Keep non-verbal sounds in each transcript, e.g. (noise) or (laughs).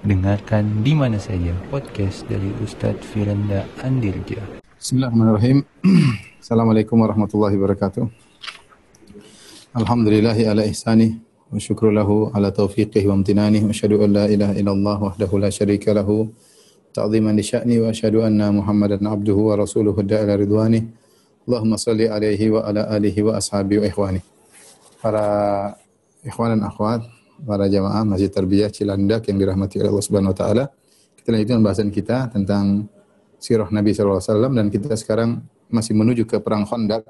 Dengarkan di mana saja podcast dari Ustadz Firanda Andirja. Bismillahirrahmanirrahim. (clears throat) Assalamualaikum warahmatullahi wabarakatuh. Alhamdulillahi ala ihsani wa syukru lahu ala taufiqihi wa amtinani wa asyhadu an la ilaha illallah wahdahu la syarika lahu ta'ziman li sya'ni wa asyhadu anna Muhammadan abduhu wa rasuluhu da'ila ridwani. Allahumma salli alaihi wa ala alihi wa ashabihi wa ikhwani. Para ikhwan dan akhwat, para jamaah Masjid Tarbiyah Cilandak yang dirahmati oleh Allah Subhanahu wa taala. Kita lanjutkan bahasan kita tentang sirah Nabi sallallahu alaihi wasallam dan kita sekarang masih menuju ke perang Khandaq.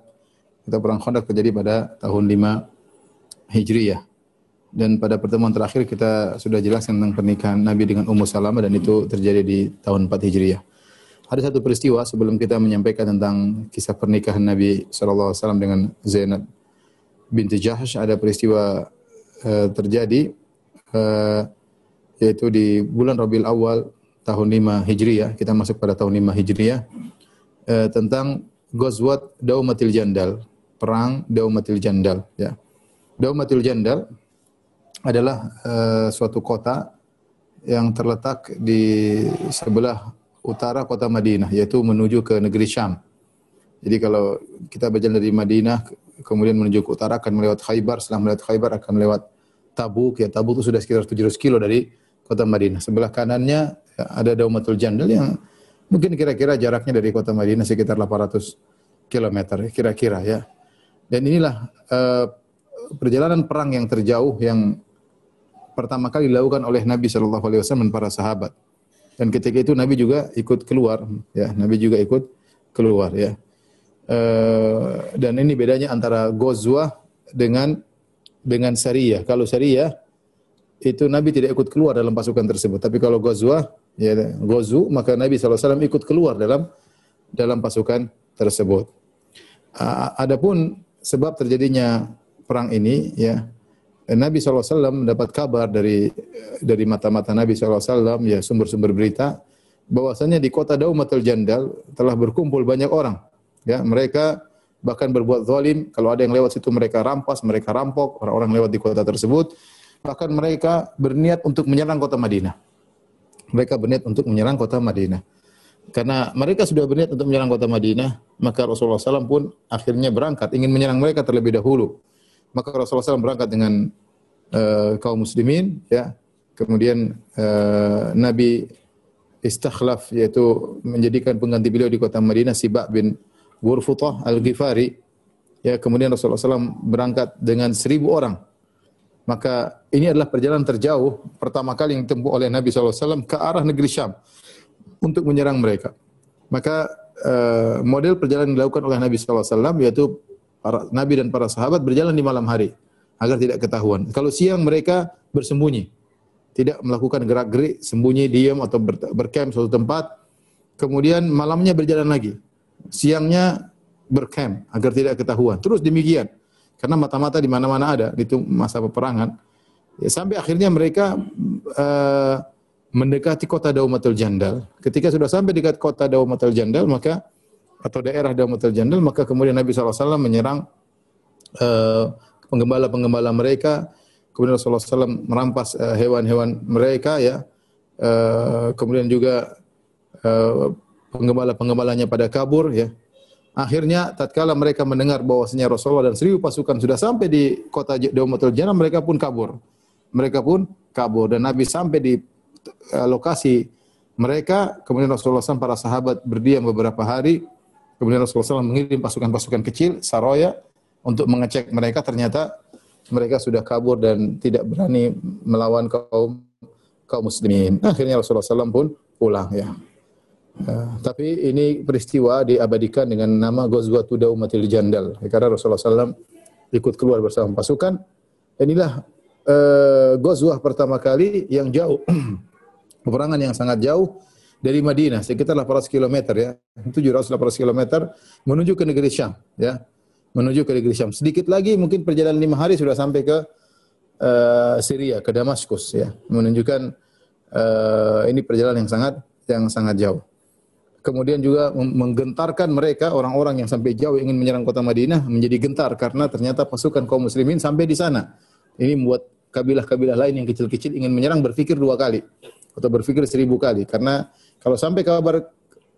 Kita perang Khandaq terjadi pada tahun 5 Hijriyah. Dan pada pertemuan terakhir kita sudah jelaskan tentang pernikahan Nabi dengan Ummu Salamah dan itu terjadi di tahun 4 Hijriyah. Ada satu peristiwa sebelum kita menyampaikan tentang kisah pernikahan Nabi wasallam dengan Zainab binti Jahsh ada peristiwa uh, terjadi uh, yaitu di bulan Rabiul Awal tahun 5 Hijriah, kita masuk pada tahun 5 Hijriah uh, tentang Ghazwat Daumatil Jandal, perang Daumatil Jandal ya. Daumatil Jandal adalah suatu kota yang terletak di sebelah utara kota Madinah yaitu menuju ke negeri Syam. Jadi kalau kita berjalan dari Madinah kemudian menuju ke utara akan melewat Khaybar, setelah melewat Khaybar akan melewat Tabuk, ya Tabuk itu sudah sekitar 700 kilo dari kota Madinah. Sebelah kanannya ya, ada Daumatul Jandal yang mungkin kira-kira jaraknya dari kota Madinah sekitar 800 km kira-kira ya. Dan inilah uh, perjalanan perang yang terjauh yang pertama kali dilakukan oleh Nabi Shallallahu Alaihi Wasallam dan para sahabat. Dan ketika itu Nabi juga ikut keluar, ya Nabi juga ikut keluar ya. Uh, dan ini bedanya antara gozwa dengan dengan syariah. Kalau syariah itu Nabi tidak ikut keluar dalam pasukan tersebut. Tapi kalau gozwa, ya gozu, maka Nabi SAW ikut keluar dalam dalam pasukan tersebut. Adapun sebab terjadinya perang ini, ya Nabi SAW mendapat kabar dari dari mata-mata Nabi SAW, ya sumber-sumber berita, bahwasanya di kota Daumatul Jandal telah berkumpul banyak orang Ya, mereka bahkan berbuat zalim. Kalau ada yang lewat situ mereka rampas, mereka rampok orang-orang lewat di kota tersebut. Bahkan mereka berniat untuk menyerang kota Madinah. Mereka berniat untuk menyerang kota Madinah. Karena mereka sudah berniat untuk menyerang kota Madinah, maka Rasulullah SAW pun akhirnya berangkat ingin menyerang mereka terlebih dahulu. Maka Rasulullah SAW berangkat dengan uh, kaum muslimin, ya. Kemudian uh, Nabi istakhlaf yaitu menjadikan pengganti beliau di kota Madinah Sibak bin Ghurfutah Al-Ghifari. Ya, kemudian Rasulullah SAW berangkat dengan seribu orang. Maka ini adalah perjalanan terjauh pertama kali yang ditempuh oleh Nabi SAW ke arah negeri Syam untuk menyerang mereka. Maka uh, model perjalanan dilakukan oleh Nabi SAW yaitu para Nabi dan para sahabat berjalan di malam hari agar tidak ketahuan. Kalau siang mereka bersembunyi, tidak melakukan gerak-gerik, sembunyi, diam atau ber bercamp suatu tempat. Kemudian malamnya berjalan lagi siangnya berkem agar tidak ketahuan. Terus demikian. Karena mata-mata di mana-mana ada, itu masa peperangan. Ya, sampai akhirnya mereka uh, mendekati kota Daumatul Jandal. Ketika sudah sampai dekat kota Daumatul Jandal, maka atau daerah Daumatul Jandal, maka kemudian Nabi SAW menyerang uh, penggembala-penggembala mereka. Kemudian Rasulullah SAW merampas uh, hewan-hewan mereka, ya. Uh, kemudian juga uh, penggembala-penggembalanya pada kabur ya. Akhirnya tatkala mereka mendengar bahwasanya Rasulullah dan seribu pasukan sudah sampai di kota Daumatul Jannah, mereka pun kabur. Mereka pun kabur dan Nabi sampai di uh, lokasi mereka, kemudian Rasulullah SAW para sahabat berdiam beberapa hari. Kemudian Rasulullah SAW mengirim pasukan-pasukan kecil, saroya, untuk mengecek mereka. Ternyata mereka sudah kabur dan tidak berani melawan kaum kaum muslimin. Akhirnya Rasulullah SAW pun pulang ya. Tapi ini peristiwa diabadikan dengan nama Ghazwatu Daumatil Jandal. Karena Rasulullah SAW ikut keluar bersama pasukan. Inilah uh, Ghazwah pertama kali yang jauh. (clears throat) Peperangan yang sangat jauh dari Madinah, sekitar 800 km ya. 700 800 km menuju ke negeri Syam ya. Menuju ke negeri Syam. Sedikit lagi mungkin perjalanan lima hari sudah sampai ke uh, Syria, ke Damaskus ya. Menunjukkan uh, ini perjalanan yang sangat yang sangat jauh kemudian juga menggentarkan mereka orang-orang yang sampai jauh ingin menyerang kota Madinah menjadi gentar karena ternyata pasukan kaum muslimin sampai di sana. Ini membuat kabilah-kabilah lain yang kecil-kecil ingin menyerang berpikir dua kali. atau berpikir seribu kali karena kalau sampai kabar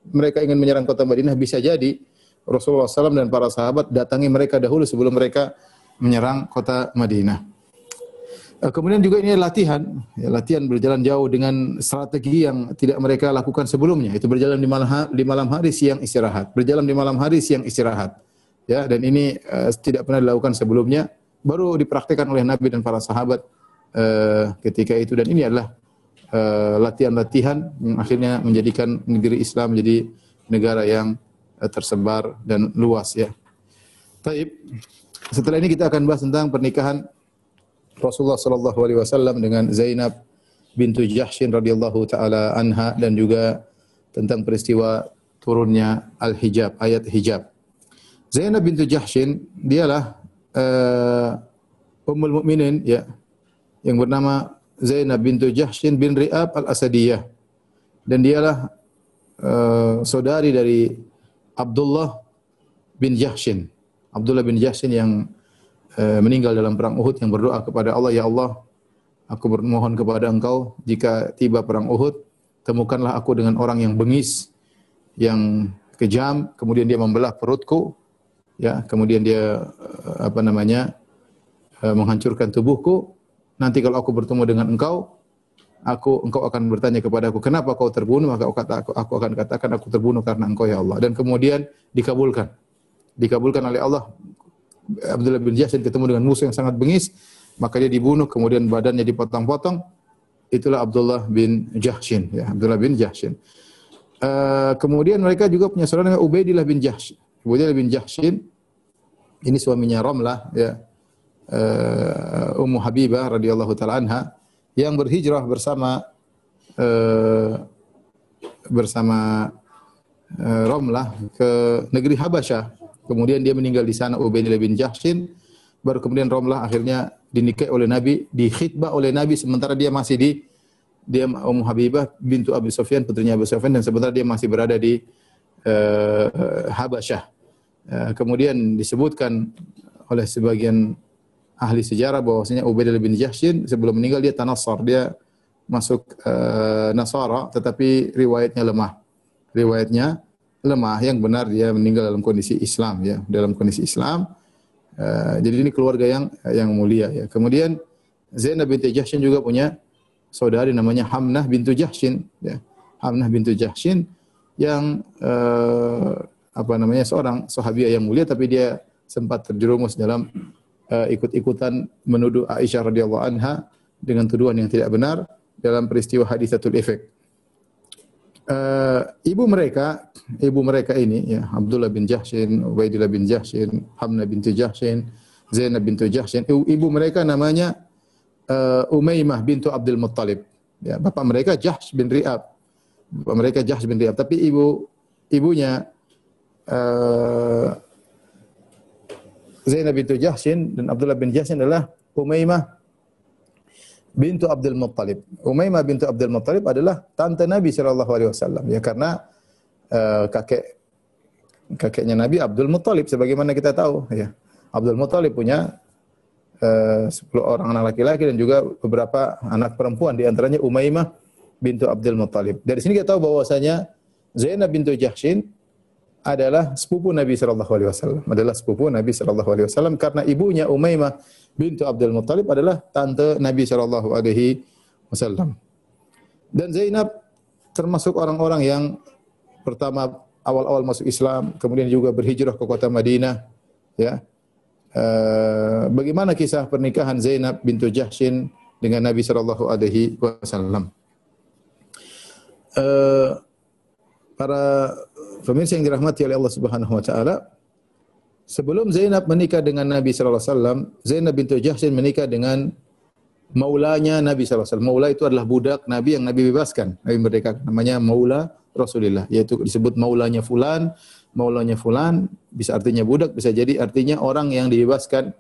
mereka ingin menyerang kota Madinah bisa jadi Rasulullah SAW dan para sahabat datangi mereka dahulu sebelum mereka menyerang kota Madinah. Eh, kemudian juga ini latihan, ya, latihan berjalan jauh dengan strategi yang tidak mereka lakukan sebelumnya. Itu berjalan di malam hari, di malam hari siang istirahat, berjalan di malam hari siang istirahat. Ya, dan ini uh, tidak pernah dilakukan sebelumnya, baru dipraktikkan oleh Nabi dan para sahabat uh, ketika itu dan ini adalah latihan-latihan uh, yang akhirnya menjadikan negeri Islam menjadi negara yang uh, tersebar dan luas ya. Baik. Setelah ini kita akan bahas tentang pernikahan Rasulullah sallallahu alaihi wasallam dengan Zainab bintu Jahsyin radhiyallahu taala anha dan juga tentang peristiwa turunnya al-hijab, ayat hijab. Zainab bintu Jahsyin dialah uh, ummul mukminin ya yang bernama Zainab bintu Jahsyin bin Ri'ab al-Asadiyah dan dialah uh, saudari dari Abdullah bin Jahsyin. Abdullah bin Jahsyin yang meninggal dalam perang Uhud yang berdoa kepada Allah, Ya Allah, aku bermohon kepada engkau, jika tiba perang Uhud, temukanlah aku dengan orang yang bengis, yang kejam, kemudian dia membelah perutku, ya, kemudian dia eh, apa namanya eh, menghancurkan tubuhku. Nanti kalau aku bertemu dengan engkau, aku engkau akan bertanya kepada aku, kenapa kau terbunuh? Maka aku, kata, aku, aku akan katakan aku terbunuh karena engkau ya Allah. Dan kemudian dikabulkan. Dikabulkan oleh Allah Abdullah bin Jahsyin ketemu dengan musuh yang sangat bengis, maka dia dibunuh, kemudian badannya dipotong-potong. Itulah Abdullah bin Jahsyin, ya, Abdullah bin Jahsyin. Uh, kemudian mereka juga punya saudara namanya Ubaidillah bin Jahsyin. Ubaidillah bin Jahsyin ini suaminya Ramlah, ya. Uh, Ummu Habibah radhiyallahu taala anha yang berhijrah bersama uh, bersama uh, Ramlah ke negeri Habasyah Kemudian dia meninggal di sana Ubaidillah bin Jahshin. Baru kemudian Romlah akhirnya dinikahi oleh Nabi, dikhidbah oleh Nabi sementara dia masih di dia Ummu Habibah bintu Abi Sufyan putrinya Abu Sufyan dan sebentar dia masih berada di uh, Habasyah. Uh, kemudian disebutkan oleh sebagian ahli sejarah bahwasanya Ubaidillah bin Jahshin sebelum meninggal dia tanassar, dia masuk uh, Nasara tetapi riwayatnya lemah. Riwayatnya lemah, yang benar dia meninggal dalam kondisi Islam ya, dalam kondisi Islam. Uh, jadi ini keluarga yang yang mulia ya. Kemudian Zainab binti Jahsyin juga punya saudari namanya Hamnah bintu Jahsyin ya. Hamnah bintu Jahsyin yang uh, apa namanya seorang sahabiah yang mulia tapi dia sempat terjerumus dalam uh, ikut-ikutan menuduh Aisyah radhiyallahu anha dengan tuduhan yang tidak benar dalam peristiwa hadisatul efek uh, ibu mereka, ibu mereka ini ya Abdullah bin Jahshin, Ubaidillah bin Jahshin, Hamna binti Jahshin, Zainab bintu Jahshin. Ibu, ibu mereka namanya uh, Umaymah bintu Abdul Muttalib. Ya, bapak mereka Jahsh bin Ri'ab. Bapak mereka Jahsh bin Ri'ab, tapi ibu ibunya uh, Zainab bintu Jahshin dan Abdullah bin Jahshin adalah Umaymah bintu Abdul Muttalib. Umaymah bintu Abdul Muttalib adalah tante Nabi sallallahu alaihi wasallam ya karena uh, kakek kakeknya Nabi Abdul Muttalib sebagaimana kita tahu ya. Abdul Muttalib punya uh, 10 orang anak laki-laki dan juga beberapa anak perempuan di antaranya Umaymah bintu Abdul Muttalib. Dari sini kita tahu bahwasanya Zainab bintu Jahshin adalah sepupu Nabi sallallahu alaihi wasallam, adalah sepupu Nabi sallallahu alaihi wasallam karena ibunya Umaymah bintu Abdul Muttalib adalah tante Nabi sallallahu alaihi wasallam. Dan Zainab termasuk orang-orang yang pertama awal-awal masuk Islam, kemudian juga berhijrah ke kota Madinah, ya. Uh, bagaimana kisah pernikahan Zainab bintu Jahshin dengan Nabi sallallahu alaihi wasallam? Uh, para pemirsa yang dirahmati oleh Allah Subhanahu wa taala, sebelum Zainab menikah dengan Nabi sallallahu alaihi wasallam, Zainab bintu Jahsyin menikah dengan maulanya Nabi sallallahu alaihi wasallam. Maula itu adalah budak Nabi yang Nabi bebaskan. Nabi merdeka namanya maula Rasulullah, yaitu disebut maulanya fulan, maulanya fulan bisa artinya budak, bisa jadi artinya orang yang dibebaskan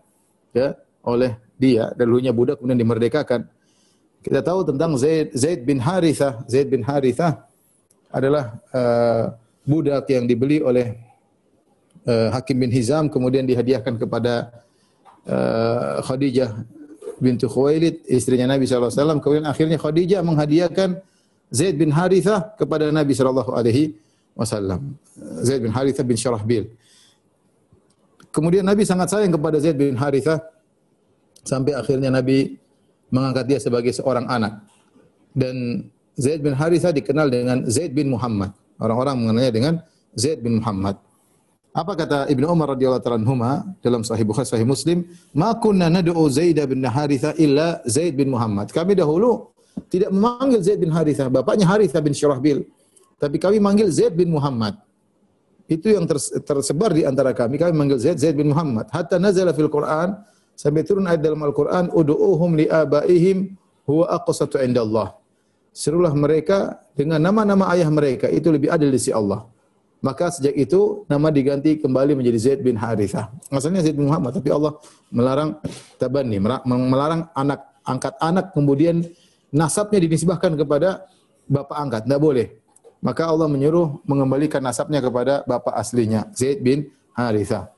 ya oleh dia, dahulunya budak kemudian dimerdekakan. Kita tahu tentang Zaid, Zaid bin Harithah. Zaid bin Harithah adalah uh, budak yang dibeli oleh uh, Hakim bin Hizam kemudian dihadiahkan kepada uh, Khadijah bintu Khuwailid istrinya Nabi SAW kemudian akhirnya Khadijah menghadiahkan Zaid bin Harithah kepada Nabi sallallahu alaihi wasallam. Zaid bin Harithah bin Syarahbil. Kemudian Nabi sangat sayang kepada Zaid bin Harithah sampai akhirnya Nabi mengangkat dia sebagai seorang anak. Dan Zaid bin Harithah dikenal dengan Zaid bin Muhammad. Orang-orang mengenalnya dengan Zaid bin Muhammad. Apa kata Ibnu Umar radhiyallahu taala dalam Sahih Bukhari Sahih Muslim, "Ma kunna nad'u Zaid bin Haritha illa Zaid bin Muhammad." Kami dahulu tidak memanggil Zaid bin Haritha, bapaknya Haritha bin Syurahbil. Tapi kami manggil Zaid bin Muhammad. Itu yang tersebar di antara kami. Kami manggil Zaid Zaid bin Muhammad. Hatta nazala fil Quran sampai turun ayat dalam Al-Qur'an, "Ud'uuhum li abaihim huwa aqsatu indallah." Serulah mereka dengan nama-nama ayah mereka, itu lebih adil di sisi Allah. Maka sejak itu nama diganti kembali menjadi Zaid bin Harithah. Asalnya Zaid bin Muhammad, tapi Allah melarang tabani, melarang anak angkat anak kemudian nasabnya dinisbahkan kepada bapak angkat, tidak boleh. Maka Allah menyuruh mengembalikan nasabnya kepada bapak aslinya, Zaid bin Harithah.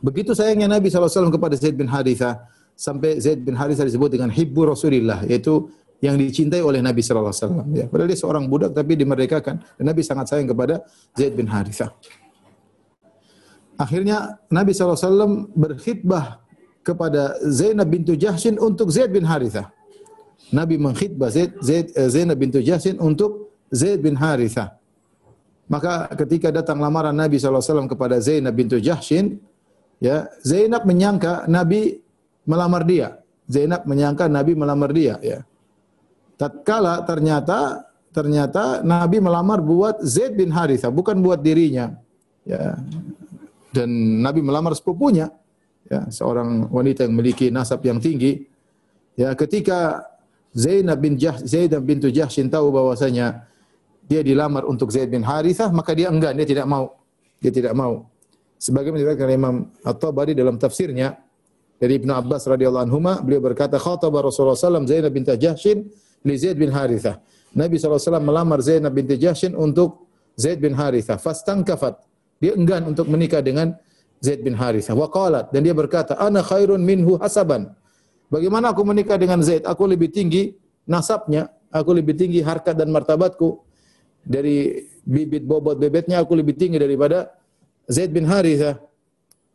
Begitu sayangnya Nabi SAW kepada Zaid bin Harithah, sampai Zaid bin Harithah disebut dengan Hibbu Rasulillah, yaitu yang dicintai oleh Nabi sallallahu alaihi wasallam ya. Padahal dia seorang budak tapi dimerdekakan dan Nabi sangat sayang kepada Zaid bin Harithah. Akhirnya Nabi sallallahu alaihi wasallam berkhidbah kepada Zainab bintu Jahshin untuk Zaid bin Harithah. Nabi mengkhidbah Zaid, Zaid uh, Zainab bintu Jahshin untuk Zaid bin Harithah. Maka ketika datang lamaran Nabi SAW kepada Zainab bintu Jahshin, ya Zainab menyangka Nabi melamar dia. Zainab menyangka Nabi melamar dia. Ya. Tatkala ternyata ternyata Nabi melamar buat Zaid bin Harithah, bukan buat dirinya. Ya. Dan Nabi melamar sepupunya, ya, seorang wanita yang memiliki nasab yang tinggi. Ya, ketika Zainab bin Jah, Zainab bintu Jahshin tahu bahwasanya dia dilamar untuk Zaid bin Harithah, maka dia enggan, dia tidak mau. Dia tidak mau. Sebagaimana diriwayatkan Imam At-Tabari dalam tafsirnya dari Ibnu Abbas radhiyallahu anhu, beliau berkata, "Khataba Rasulullah sallallahu Zainab bin Jahshin li Zaid bin Harithah. Nabi SAW melamar Zainab binti Jahshin untuk Zaid bin Harithah. kafat. Dia enggan untuk menikah dengan Zaid bin Harithah. Wa qalat. Dan dia berkata, Ana khairun minhu hasaban. Bagaimana aku menikah dengan Zaid? Aku lebih tinggi nasabnya. Aku lebih tinggi harkat dan martabatku. Dari bibit bobot bebetnya aku lebih tinggi daripada Zaid bin Harithah.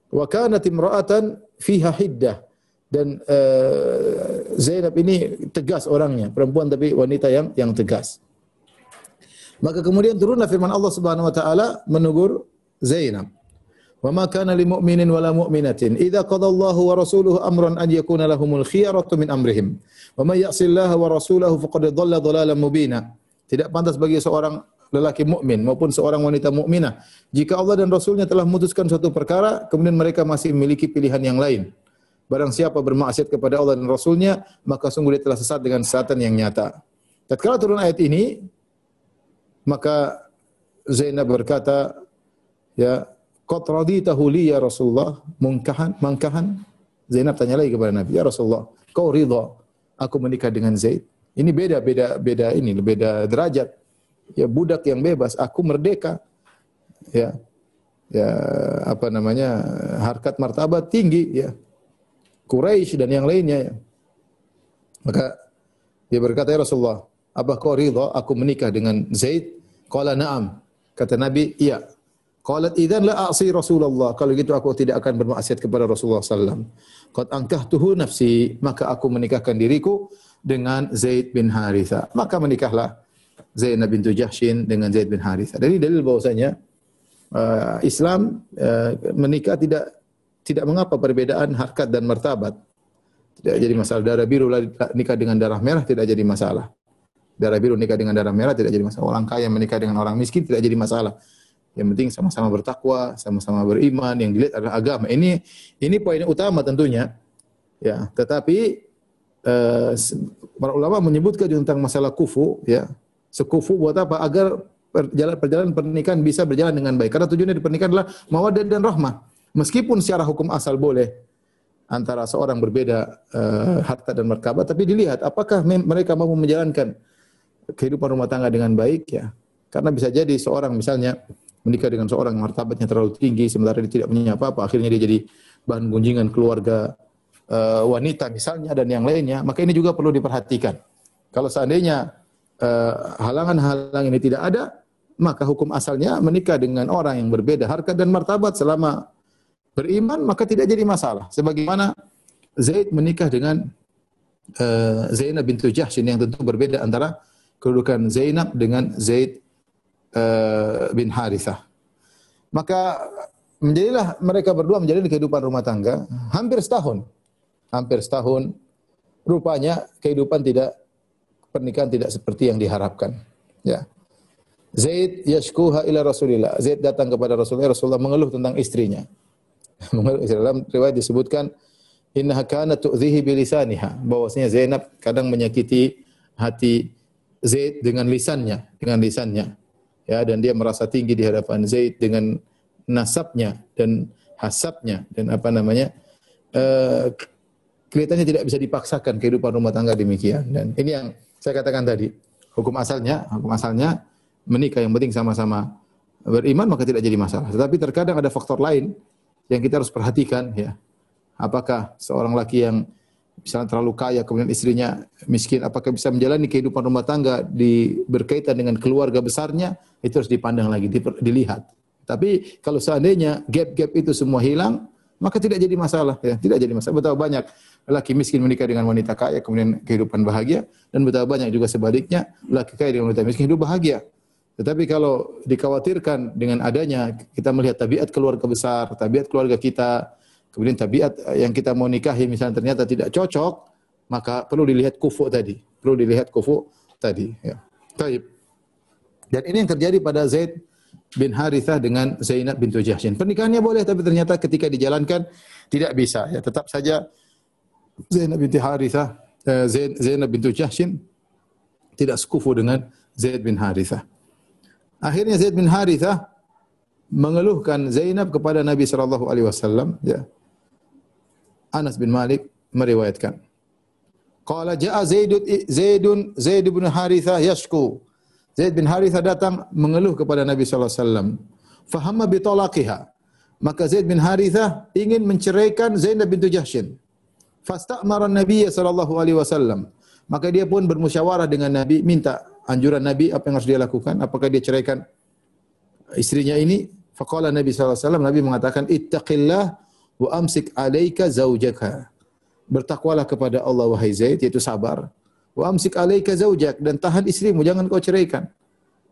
Wa kanat imra'atan fiha hiddah dan uh, Zainab ini tegas orangnya, perempuan tapi wanita yang yang tegas. Maka kemudian turunlah firman Allah Subhanahu wa taala menegur Zainab. Wa ma kana lil mu'minin wala mu'minatin idza qada Allahu wa rasuluhu amran an yakuna lahumul khiyaratu min amrihim. Wa may ya'si Allah wa rasulahu faqad dhalla dhalalan mubina. Tidak pantas bagi seorang lelaki mukmin maupun seorang wanita mukminah jika Allah dan Rasulnya telah memutuskan suatu perkara kemudian mereka masih memiliki pilihan yang lain Barang siapa bermaksiat kepada Allah dan Rasulnya, maka sungguh dia telah sesat dengan sesatan yang nyata. Tatkala turun ayat ini, maka Zainab berkata, ya, qad raditahu li ya Rasulullah mungkahan mangkahan. Zainab tanya lagi kepada Nabi, ya Rasulullah, kau ridha aku menikah dengan Zaid? Ini beda beda beda ini, beda derajat. Ya budak yang bebas, aku merdeka. Ya. Ya apa namanya? harkat martabat tinggi ya. Quraisy dan yang lainnya. Maka dia berkata, "Ya Rasulullah, apa kau ridha aku menikah dengan Zaid?" Qala na'am. Kata Nabi, "Iya." Qalat idzan la a'si Rasulullah. Kalau gitu aku tidak akan bermaksiat kepada Rasulullah sallallahu Qad ankahtuhu nafsi, maka aku menikahkan diriku dengan Zaid bin Haritha. Maka menikahlah Zainab bintu Jahshin dengan Zaid bin Haritha. Dari dalil bahwasanya uh, Islam uh, menikah tidak tidak mengapa perbedaan harkat dan martabat. Tidak jadi masalah. Darah biru nikah dengan darah merah tidak jadi masalah. Darah biru nikah dengan darah merah tidak jadi masalah. Orang kaya menikah dengan orang miskin tidak jadi masalah. Yang penting sama-sama bertakwa, sama-sama beriman. Yang dilihat adalah agama. Ini ini poin utama tentunya. Ya, tetapi uh, para ulama menyebutkan tentang masalah kufu, ya. Sekufu buat apa? Agar perjalanan perjalanan pernikahan bisa berjalan dengan baik. Karena tujuannya di pernikahan adalah mawaddah dan rahmah. Meskipun secara hukum asal boleh antara seorang berbeda uh, harta dan martabat, tapi dilihat apakah mereka mampu menjalankan kehidupan rumah tangga dengan baik ya. Karena bisa jadi seorang misalnya menikah dengan seorang martabatnya terlalu tinggi sementara dia tidak punya apa-apa, akhirnya dia jadi bahan gunjingan keluarga uh, wanita misalnya dan yang lainnya, maka ini juga perlu diperhatikan. Kalau seandainya eh, halangan-halangan ini tidak ada, maka hukum asalnya menikah dengan orang yang berbeda harkat dan martabat selama beriman maka tidak jadi masalah. Sebagaimana Zaid menikah dengan uh, Zainab bintu Jahshin yang tentu berbeda antara kedudukan Zainab dengan Zaid uh, bin Harithah. Maka menjadilah mereka berdua menjalani kehidupan rumah tangga hampir setahun. Hampir setahun. Rupanya kehidupan tidak pernikahan tidak seperti yang diharapkan. Ya. Zaid yashkuha ila Rasulillah. Zaid datang kepada Rasulullah, Rasulullah mengeluh tentang istrinya. (laughs) dalam riwayat disebutkan innaha kanat tu'dhihi bilisaniha. Bahwasanya Zainab kadang menyakiti hati Zaid dengan lisannya, dengan lisannya. Ya, dan dia merasa tinggi di hadapan Zaid dengan nasabnya dan hasabnya dan apa namanya? Uh, kelihatannya tidak bisa dipaksakan kehidupan rumah tangga demikian dan ini yang saya katakan tadi, hukum asalnya, hukum asalnya menikah yang penting sama-sama beriman maka tidak jadi masalah. Tetapi terkadang ada faktor lain yang kita harus perhatikan ya. Apakah seorang laki yang misalnya terlalu kaya kemudian istrinya miskin apakah bisa menjalani kehidupan rumah tangga di berkaitan dengan keluarga besarnya itu harus dipandang lagi dilihat. Tapi kalau seandainya gap-gap itu semua hilang maka tidak jadi masalah ya, tidak jadi masalah. Betapa banyak laki miskin menikah dengan wanita kaya kemudian kehidupan bahagia dan betapa banyak juga sebaliknya laki kaya dengan wanita miskin hidup bahagia. Tetapi kalau dikhawatirkan dengan adanya kita melihat tabiat keluarga besar, tabiat keluarga kita, kemudian tabiat yang kita mau nikahi misalnya ternyata tidak cocok, maka perlu dilihat kufu tadi, perlu dilihat kufu tadi. Ya. Taib. Dan ini yang terjadi pada Zaid bin Harithah dengan Zainab bintu Jahshin. Pernikahannya boleh tapi ternyata ketika dijalankan tidak bisa ya. Tetap saja Zainab binti Harithah, eh, Zainab bintu Jahshin tidak sekufu dengan Zaid bin Harithah. Akhirnya Zaid bin Harithah mengeluhkan Zainab kepada Nabi sallallahu alaihi wasallam ya. Anas bin Malik meriwayatkan. Qala jaa Zaidun Zaidun Zaid bin Harithah yashku. Zaid bin Harithah datang mengeluh kepada Nabi sallallahu alaihi wasallam. Fahamma bi talaqiha. Maka Zaid bin Harithah ingin menceraikan Zainab bintu Jahshin. Fastamara Nabi sallallahu alaihi wasallam. Maka dia pun bermusyawarah dengan Nabi, minta anjuran Nabi apa yang harus dia lakukan, apakah dia ceraikan istrinya ini? Faqala Nabi wasallam, Nabi mengatakan ittaqillah wa amsik alaika zaujaka. Bertakwalah kepada Allah wahai Zaid, yaitu sabar. Wa amsik alaika zaujak dan tahan istrimu, jangan kau ceraikan.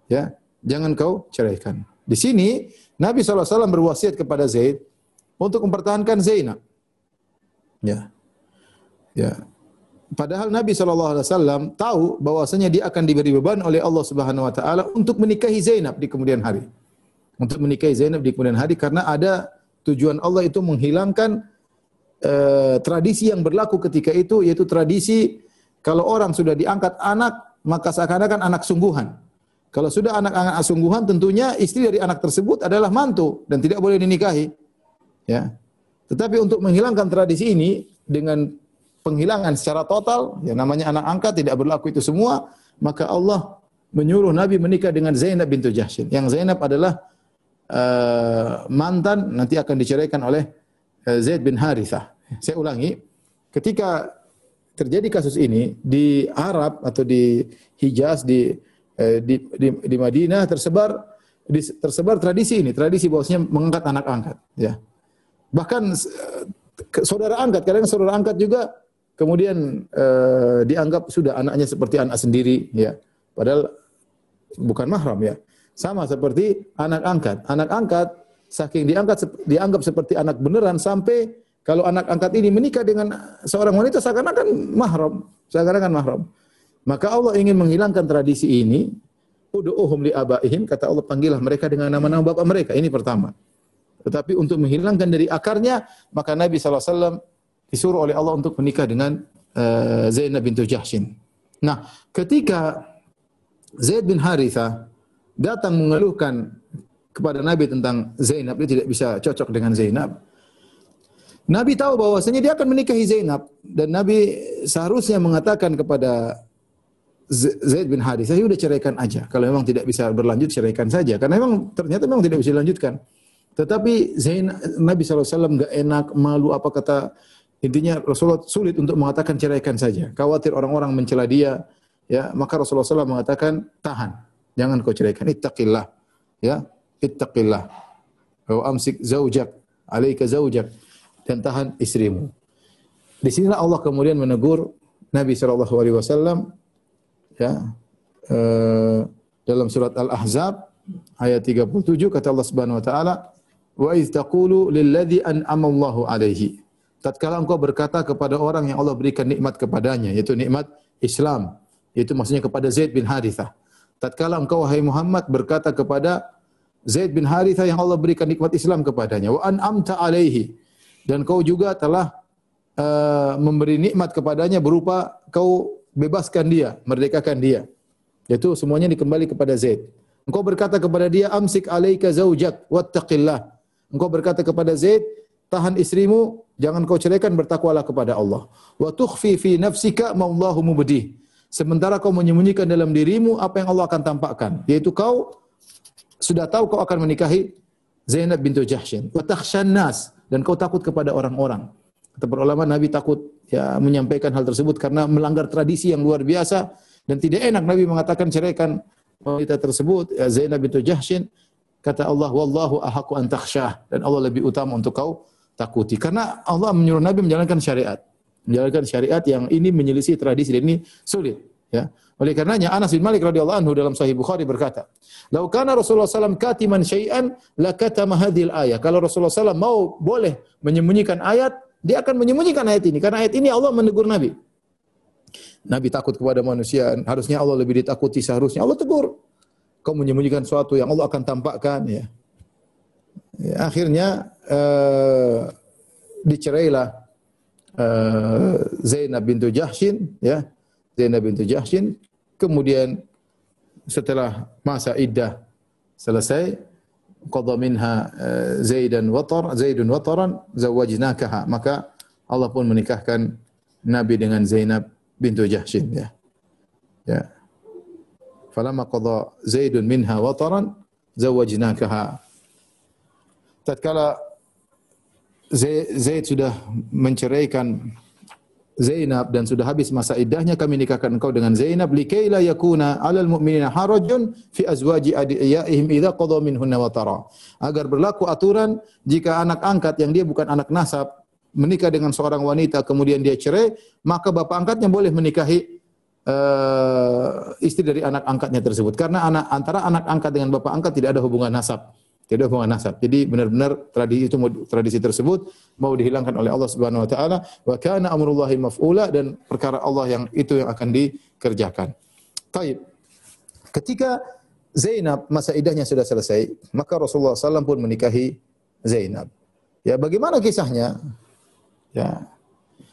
Ya, jangan kau ceraikan. Di sini Nabi SAW berwasiat kepada Zaid untuk mempertahankan Zainab. Ya, Ya. Padahal Nabi SAW tahu bahwasanya dia akan diberi beban oleh Allah Subhanahu Wa Taala untuk menikahi Zainab di kemudian hari. Untuk menikahi Zainab di kemudian hari karena ada tujuan Allah itu menghilangkan uh, tradisi yang berlaku ketika itu yaitu tradisi kalau orang sudah diangkat anak maka seakan-akan anak sungguhan. Kalau sudah anak-anak sungguhan tentunya istri dari anak tersebut adalah mantu dan tidak boleh dinikahi. Ya. Tetapi untuk menghilangkan tradisi ini dengan penghilangan secara total, ya namanya anak angkat tidak berlaku itu semua, maka Allah menyuruh Nabi menikah dengan Zainab bintu Jahshin. Yang Zainab adalah uh, mantan nanti akan diceraikan oleh uh, Zaid bin Harithah. Saya ulangi, ketika terjadi kasus ini di Arab atau di Hijaz di uh, di, di, di Madinah tersebar di, tersebar tradisi ini, tradisi bahwasanya mengangkat anak angkat, ya. Bahkan saudara angkat, kadang saudara angkat juga kemudian uh, dianggap sudah anaknya seperti anak sendiri ya. Padahal bukan mahram ya. Sama seperti anak angkat. Anak angkat saking diangkat dianggap seperti anak beneran sampai kalau anak angkat ini menikah dengan seorang wanita seakan-akan mahram. Seakan-akan mahram. Maka Allah ingin menghilangkan tradisi ini. Ud'uhum li abaihim kata Allah panggillah mereka dengan nama-nama bapak mereka. Ini pertama. Tetapi untuk menghilangkan dari akarnya maka Nabi SAW disuruh oleh Allah untuk menikah dengan uh, Zainab bintu Jahshin. Nah, ketika Zaid bin Haritha datang mengeluhkan kepada Nabi tentang Zainab, dia tidak bisa cocok dengan Zainab. Nabi tahu bahwasanya dia akan menikahi Zainab dan Nabi seharusnya mengatakan kepada Zaid bin Haritha, "Ya udah ceraikan aja. Kalau memang tidak bisa berlanjut, ceraikan saja." Karena memang ternyata memang tidak bisa dilanjutkan. Tetapi Zainab Nabi SAW nggak enak, malu apa kata Intinya Rasulullah sulit untuk mengatakan ceraikan saja. Khawatir orang-orang mencela dia, ya, maka Rasulullah SAW mengatakan tahan, jangan kau ceraikan. Ittaqillah, ya, ittaqillah. Wa amsik zaujak, alaika zaujak dan tahan istrimu. Di sinilah Allah kemudian menegur Nabi sallallahu alaihi ya uh, dalam surat Al-Ahzab ayat 37 kata Allah Subhanahu wa taala wa iz taqulu lilladzi an'ama Allahu alaihi tatkala engkau berkata kepada orang yang Allah berikan nikmat kepadanya yaitu nikmat Islam yaitu maksudnya kepada Zaid bin Harithah tatkala engkau wahai Muhammad berkata kepada Zaid bin Harithah yang Allah berikan nikmat Islam kepadanya wa an'amta alaihi dan kau juga telah uh, memberi nikmat kepadanya berupa kau bebaskan dia, merdekakan dia. Itu semuanya dikembali kepada Zaid. Engkau berkata kepada dia, amsik alaika zaujak wattaqillah. Engkau berkata kepada Zaid, tahan istrimu, jangan kau ceraikan, bertakwalah kepada Allah. Wa tukhfi fi nafsika ma Allahu mubdih. Sementara kau menyembunyikan dalam dirimu apa yang Allah akan tampakkan, yaitu kau sudah tahu kau akan menikahi Zainab bintu Jahsyin. Wa takhshan nas dan kau takut kepada orang-orang. Kata para ulama Nabi takut ya menyampaikan hal tersebut karena melanggar tradisi yang luar biasa dan tidak enak Nabi mengatakan ceraikan wanita tersebut ya Zainab bintu Jahsyin kata Allah wallahu ahaqqu an takhshah dan Allah lebih utama untuk kau takuti karena Allah menyuruh Nabi menjalankan syariat menjalankan syariat yang ini menyelisih tradisi dan ini sulit ya oleh karenanya Anas bin Malik radhiyallahu anhu dalam Sahih Bukhari berkata, "Lau kana Rasulullah SAW katiman syai'an lakatama hadhil ayat." Kalau Rasulullah SAW mau boleh menyembunyikan ayat, dia akan menyembunyikan ayat ini karena ayat ini Allah menegur Nabi. Nabi takut kepada manusia, harusnya Allah lebih ditakuti seharusnya Allah tegur. Kau menyembunyikan sesuatu yang Allah akan tampakkan ya. Ya akhirnya uh, dicerailah uh, Zainab bintu Jahshin ya. Zainab bintu Jahshin kemudian setelah masa iddah selesai qadha minha uh, Zaidan watar Zaidun wataran zawajnakaha maka Allah pun menikahkan Nabi dengan Zainab bintu Jahsyin ya. Ya. Falamma qadha Zaidun minha wataran zawajnakaha. Tatkala Zaid sudah menceraikan Zainab dan sudah habis masa iddahnya kami nikahkan engkau dengan Zainab likai la yakuna 'alal mu'minina harajun fi azwaji adiyaihim idza qada minhunna wa tara. Agar berlaku aturan jika anak angkat yang dia bukan anak nasab menikah dengan seorang wanita kemudian dia cerai maka bapak angkatnya boleh menikahi uh, istri dari anak angkatnya tersebut. Karena anak antara anak angkat dengan bapak angkat tidak ada hubungan nasab tidak ada hubungan nasab. Jadi benar-benar tradisi itu tradisi tersebut mau dihilangkan oleh Allah Subhanahu wa taala wa kana amrullahi maf'ula dan perkara Allah yang itu yang akan dikerjakan. Taib. Ketika Zainab masa idahnya sudah selesai, maka Rasulullah SAW pun menikahi Zainab. Ya, bagaimana kisahnya? Ya.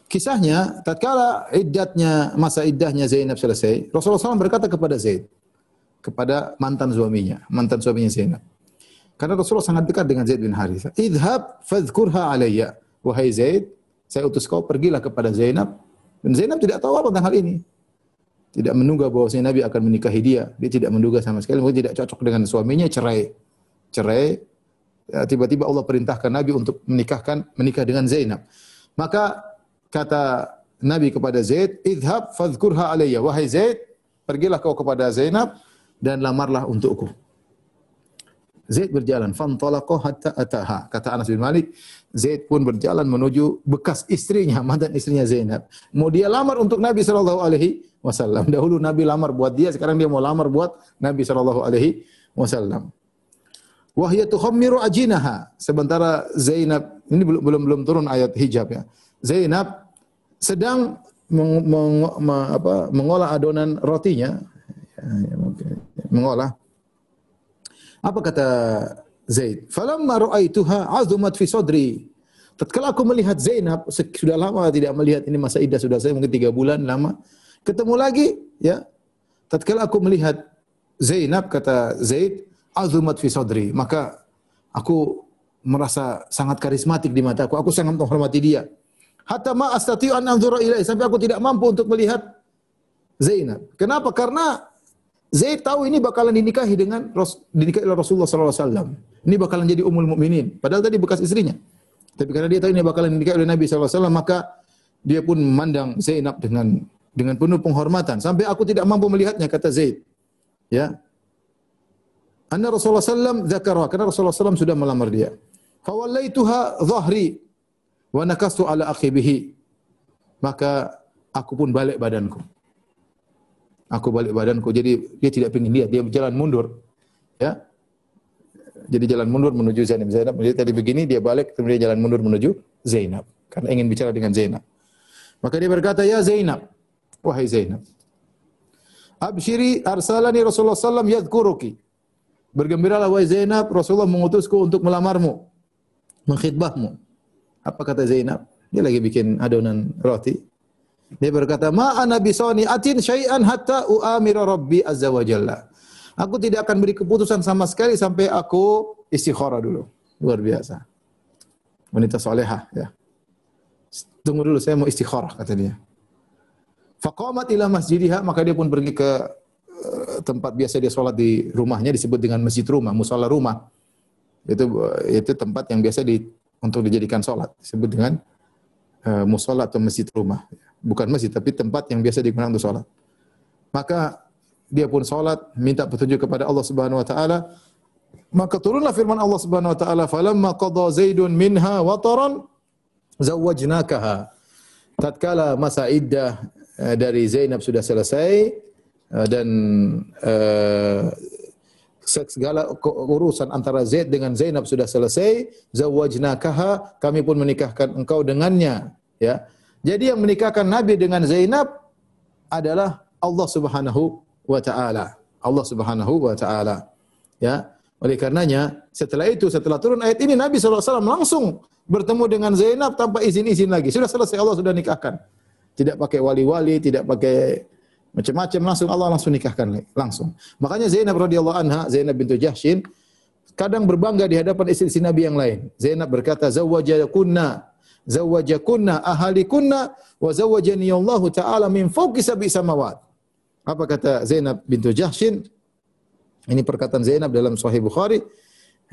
Kisahnya tatkala iddatnya masa iddahnya Zainab selesai, Rasulullah SAW berkata kepada Zaid, kepada mantan suaminya, mantan suaminya Zainab. Karena Rasulullah sangat dekat dengan Zaid bin Harithah. Idhab fadhkurha alayya. Wahai Zaid, saya utus kau pergilah kepada Zainab. Dan Zainab tidak tahu apa tentang hal ini. Tidak menduga bahwa Nabi akan menikahi dia. Dia tidak menduga sama sekali. Mungkin tidak cocok dengan suaminya, cerai. Cerai. Ya, tiba-tiba Allah perintahkan Nabi untuk menikahkan menikah dengan Zainab. Maka kata Nabi kepada Zaid, "Idhab fadhkurha alayya." Wahai Zaid, pergilah kau kepada Zainab dan lamarlah untukku. Zaid berjalan, fantalaqa hatta ataha. Kata Anas bin Malik, Zaid pun berjalan menuju bekas istrinya, mantan istrinya Zainab. Mau dia lamar untuk Nabi sallallahu alaihi wasallam. Dahulu Nabi lamar buat dia, sekarang dia mau lamar buat Nabi sallallahu alaihi wasallam. Wahya tukhammiru ajinaha. Sementara Zainab ini belum belum belum turun ayat hijab ya. Zainab sedang meng, meng, meng, apa, mengolah adonan rotinya, ya, ya, mengolah apa kata Zaid? Falamma ra'aituha azumat fi sadri. Tatkala aku melihat Zainab, sudah lama tidak melihat ini masa iddah sudah saya mungkin tiga bulan lama. Ketemu lagi, ya. Tatkala aku melihat Zainab kata Zaid, azumat fi sadri. Maka aku merasa sangat karismatik di mataku. Aku sangat menghormati dia. Hatta ma astati an anzura ilai sampai aku tidak mampu untuk melihat Zainab. Kenapa? Karena Zaid tahu ini bakalan dinikahi dengan dinikahi oleh Rasulullah wasallam. Ini bakalan jadi ummul mukminin. Padahal tadi bekas istrinya. Tapi karena dia tahu ini bakalan dinikahi oleh Nabi wasallam, maka dia pun memandang Zainab dengan dengan penuh penghormatan sampai aku tidak mampu melihatnya kata Zaid. Ya. Anna Rasulullah sallam dzakarha karena Rasulullah sallam sudah melamar dia. Fawallaituha dhahri wa nakastu ala akhibihi. Maka aku pun balik badanku. Aku balik badanku. Jadi dia tidak ingin lihat, dia berjalan mundur. Ya. Jadi jalan mundur menuju Zainab. Zainab tadi begini, dia balik kemudian jalan mundur menuju Zainab karena ingin bicara dengan Zainab. Maka dia berkata, "Ya Zainab, wahai Zainab, abshiri arsalani Rasulullah sallam yadhkuruki." Bergembiralah wahai Zainab, Rasulullah mengutusku untuk melamarmu, mengkhidbahmu. Apa kata Zainab? Dia lagi bikin adonan roti. Dia berkata, "Ma ana bisani atin syai'an hatta uamira rabbi azza wa jalla." Aku tidak akan beri keputusan sama sekali sampai aku istikharah dulu. Luar biasa. Wanita solehah ya. Tunggu dulu saya mau istikharah kata dia. Faqamat ila masjidiha maka dia pun pergi ke uh, tempat biasa dia sholat di rumahnya disebut dengan masjid rumah, musola rumah. Itu itu tempat yang biasa di untuk dijadikan sholat disebut dengan uh, musola atau masjid rumah. Bukan masjid tapi tempat yang biasa digunakan untuk sholat. Maka dia pun salat minta petunjuk kepada Allah Subhanahu wa taala. Maka turunlah firman Allah Subhanahu wa taala falamma qada zaidun minha wataran zawwajnakaha. Tatkala masa iddah eh, dari Zainab sudah selesai eh, dan uh, segala urusan antara Zaid dengan Zainab sudah selesai zawwajnakaha kami pun menikahkan engkau dengannya ya jadi yang menikahkan Nabi dengan Zainab adalah Allah Subhanahu wa taala. Allah Subhanahu wa taala. Ya. Oleh karenanya, setelah itu setelah turun ayat ini Nabi SAW langsung bertemu dengan Zainab tanpa izin-izin lagi. Sudah selesai Allah sudah nikahkan. Tidak pakai wali-wali, tidak pakai macam-macam langsung Allah langsung nikahkan langsung. Makanya Zainab radhiyallahu anha, Zainab bintu Jahsyin kadang berbangga di hadapan istri-istri Nabi yang lain. Zainab berkata, "Zawwajakunna zawwajakunna ahalikunna wa zawwajani Allah taala min fawqi sab'i samawat." Apa kata Zainab bintu Jahshin? Ini perkataan Zainab dalam Sahih Bukhari.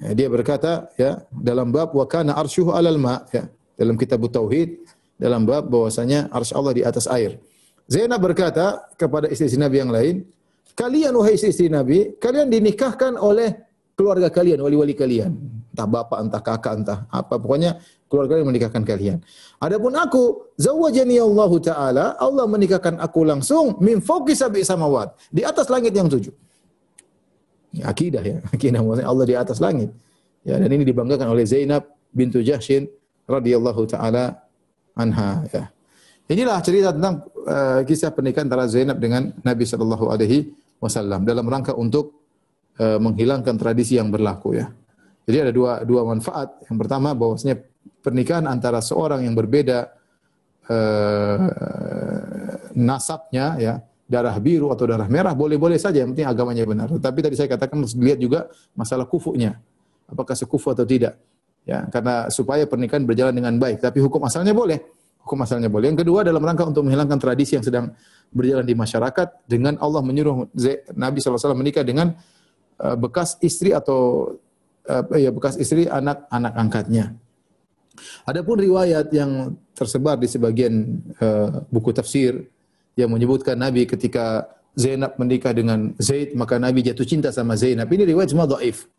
Ya, dia berkata ya dalam bab wa kana arsyuhu alal ma ya dalam kitab tauhid dalam bab bahwasanya arsy Allah di atas air. Zainab berkata kepada istri-istri Nabi yang lain, kalian wahai istri-istri Nabi, kalian dinikahkan oleh keluarga kalian, wali-wali kalian. Entah bapak, entah kakak, entah apa. Pokoknya keluarga yang menikahkan kalian. Adapun aku, zawajani Allah Ta'ala, Allah menikahkan aku langsung min fauqi sab'i samawat. Di atas langit yang tujuh. Ya, akidah ya. (laughs) Akidah maksudnya Allah di atas langit. Ya, dan ini dibanggakan oleh Zainab bintu Jahshin radhiyallahu taala anha ya. Inilah cerita tentang uh, kisah pernikahan antara Zainab dengan Nabi sallallahu alaihi wasallam dalam rangka untuk uh, menghilangkan tradisi yang berlaku ya. Jadi ada dua dua manfaat. Yang pertama bahwasanya pernikahan antara seorang yang berbeda uh, nasabnya ya darah biru atau darah merah boleh-boleh saja yang penting agamanya benar. Tapi tadi saya katakan harus dilihat juga masalah kufunya. Apakah sekufu atau tidak. Ya, karena supaya pernikahan berjalan dengan baik. Tapi hukum asalnya boleh. Hukum asalnya boleh. Yang kedua dalam rangka untuk menghilangkan tradisi yang sedang berjalan di masyarakat dengan Allah menyuruh Nabi SAW menikah dengan uh, bekas istri atau uh, ya bekas istri anak-anak angkatnya. Adapun riwayat yang tersebar di sebagian uh, buku tafsir yang menyebutkan Nabi ketika Zainab menikah dengan Zaid maka Nabi jatuh cinta sama Zainab. Ini riwayat semua dhaif.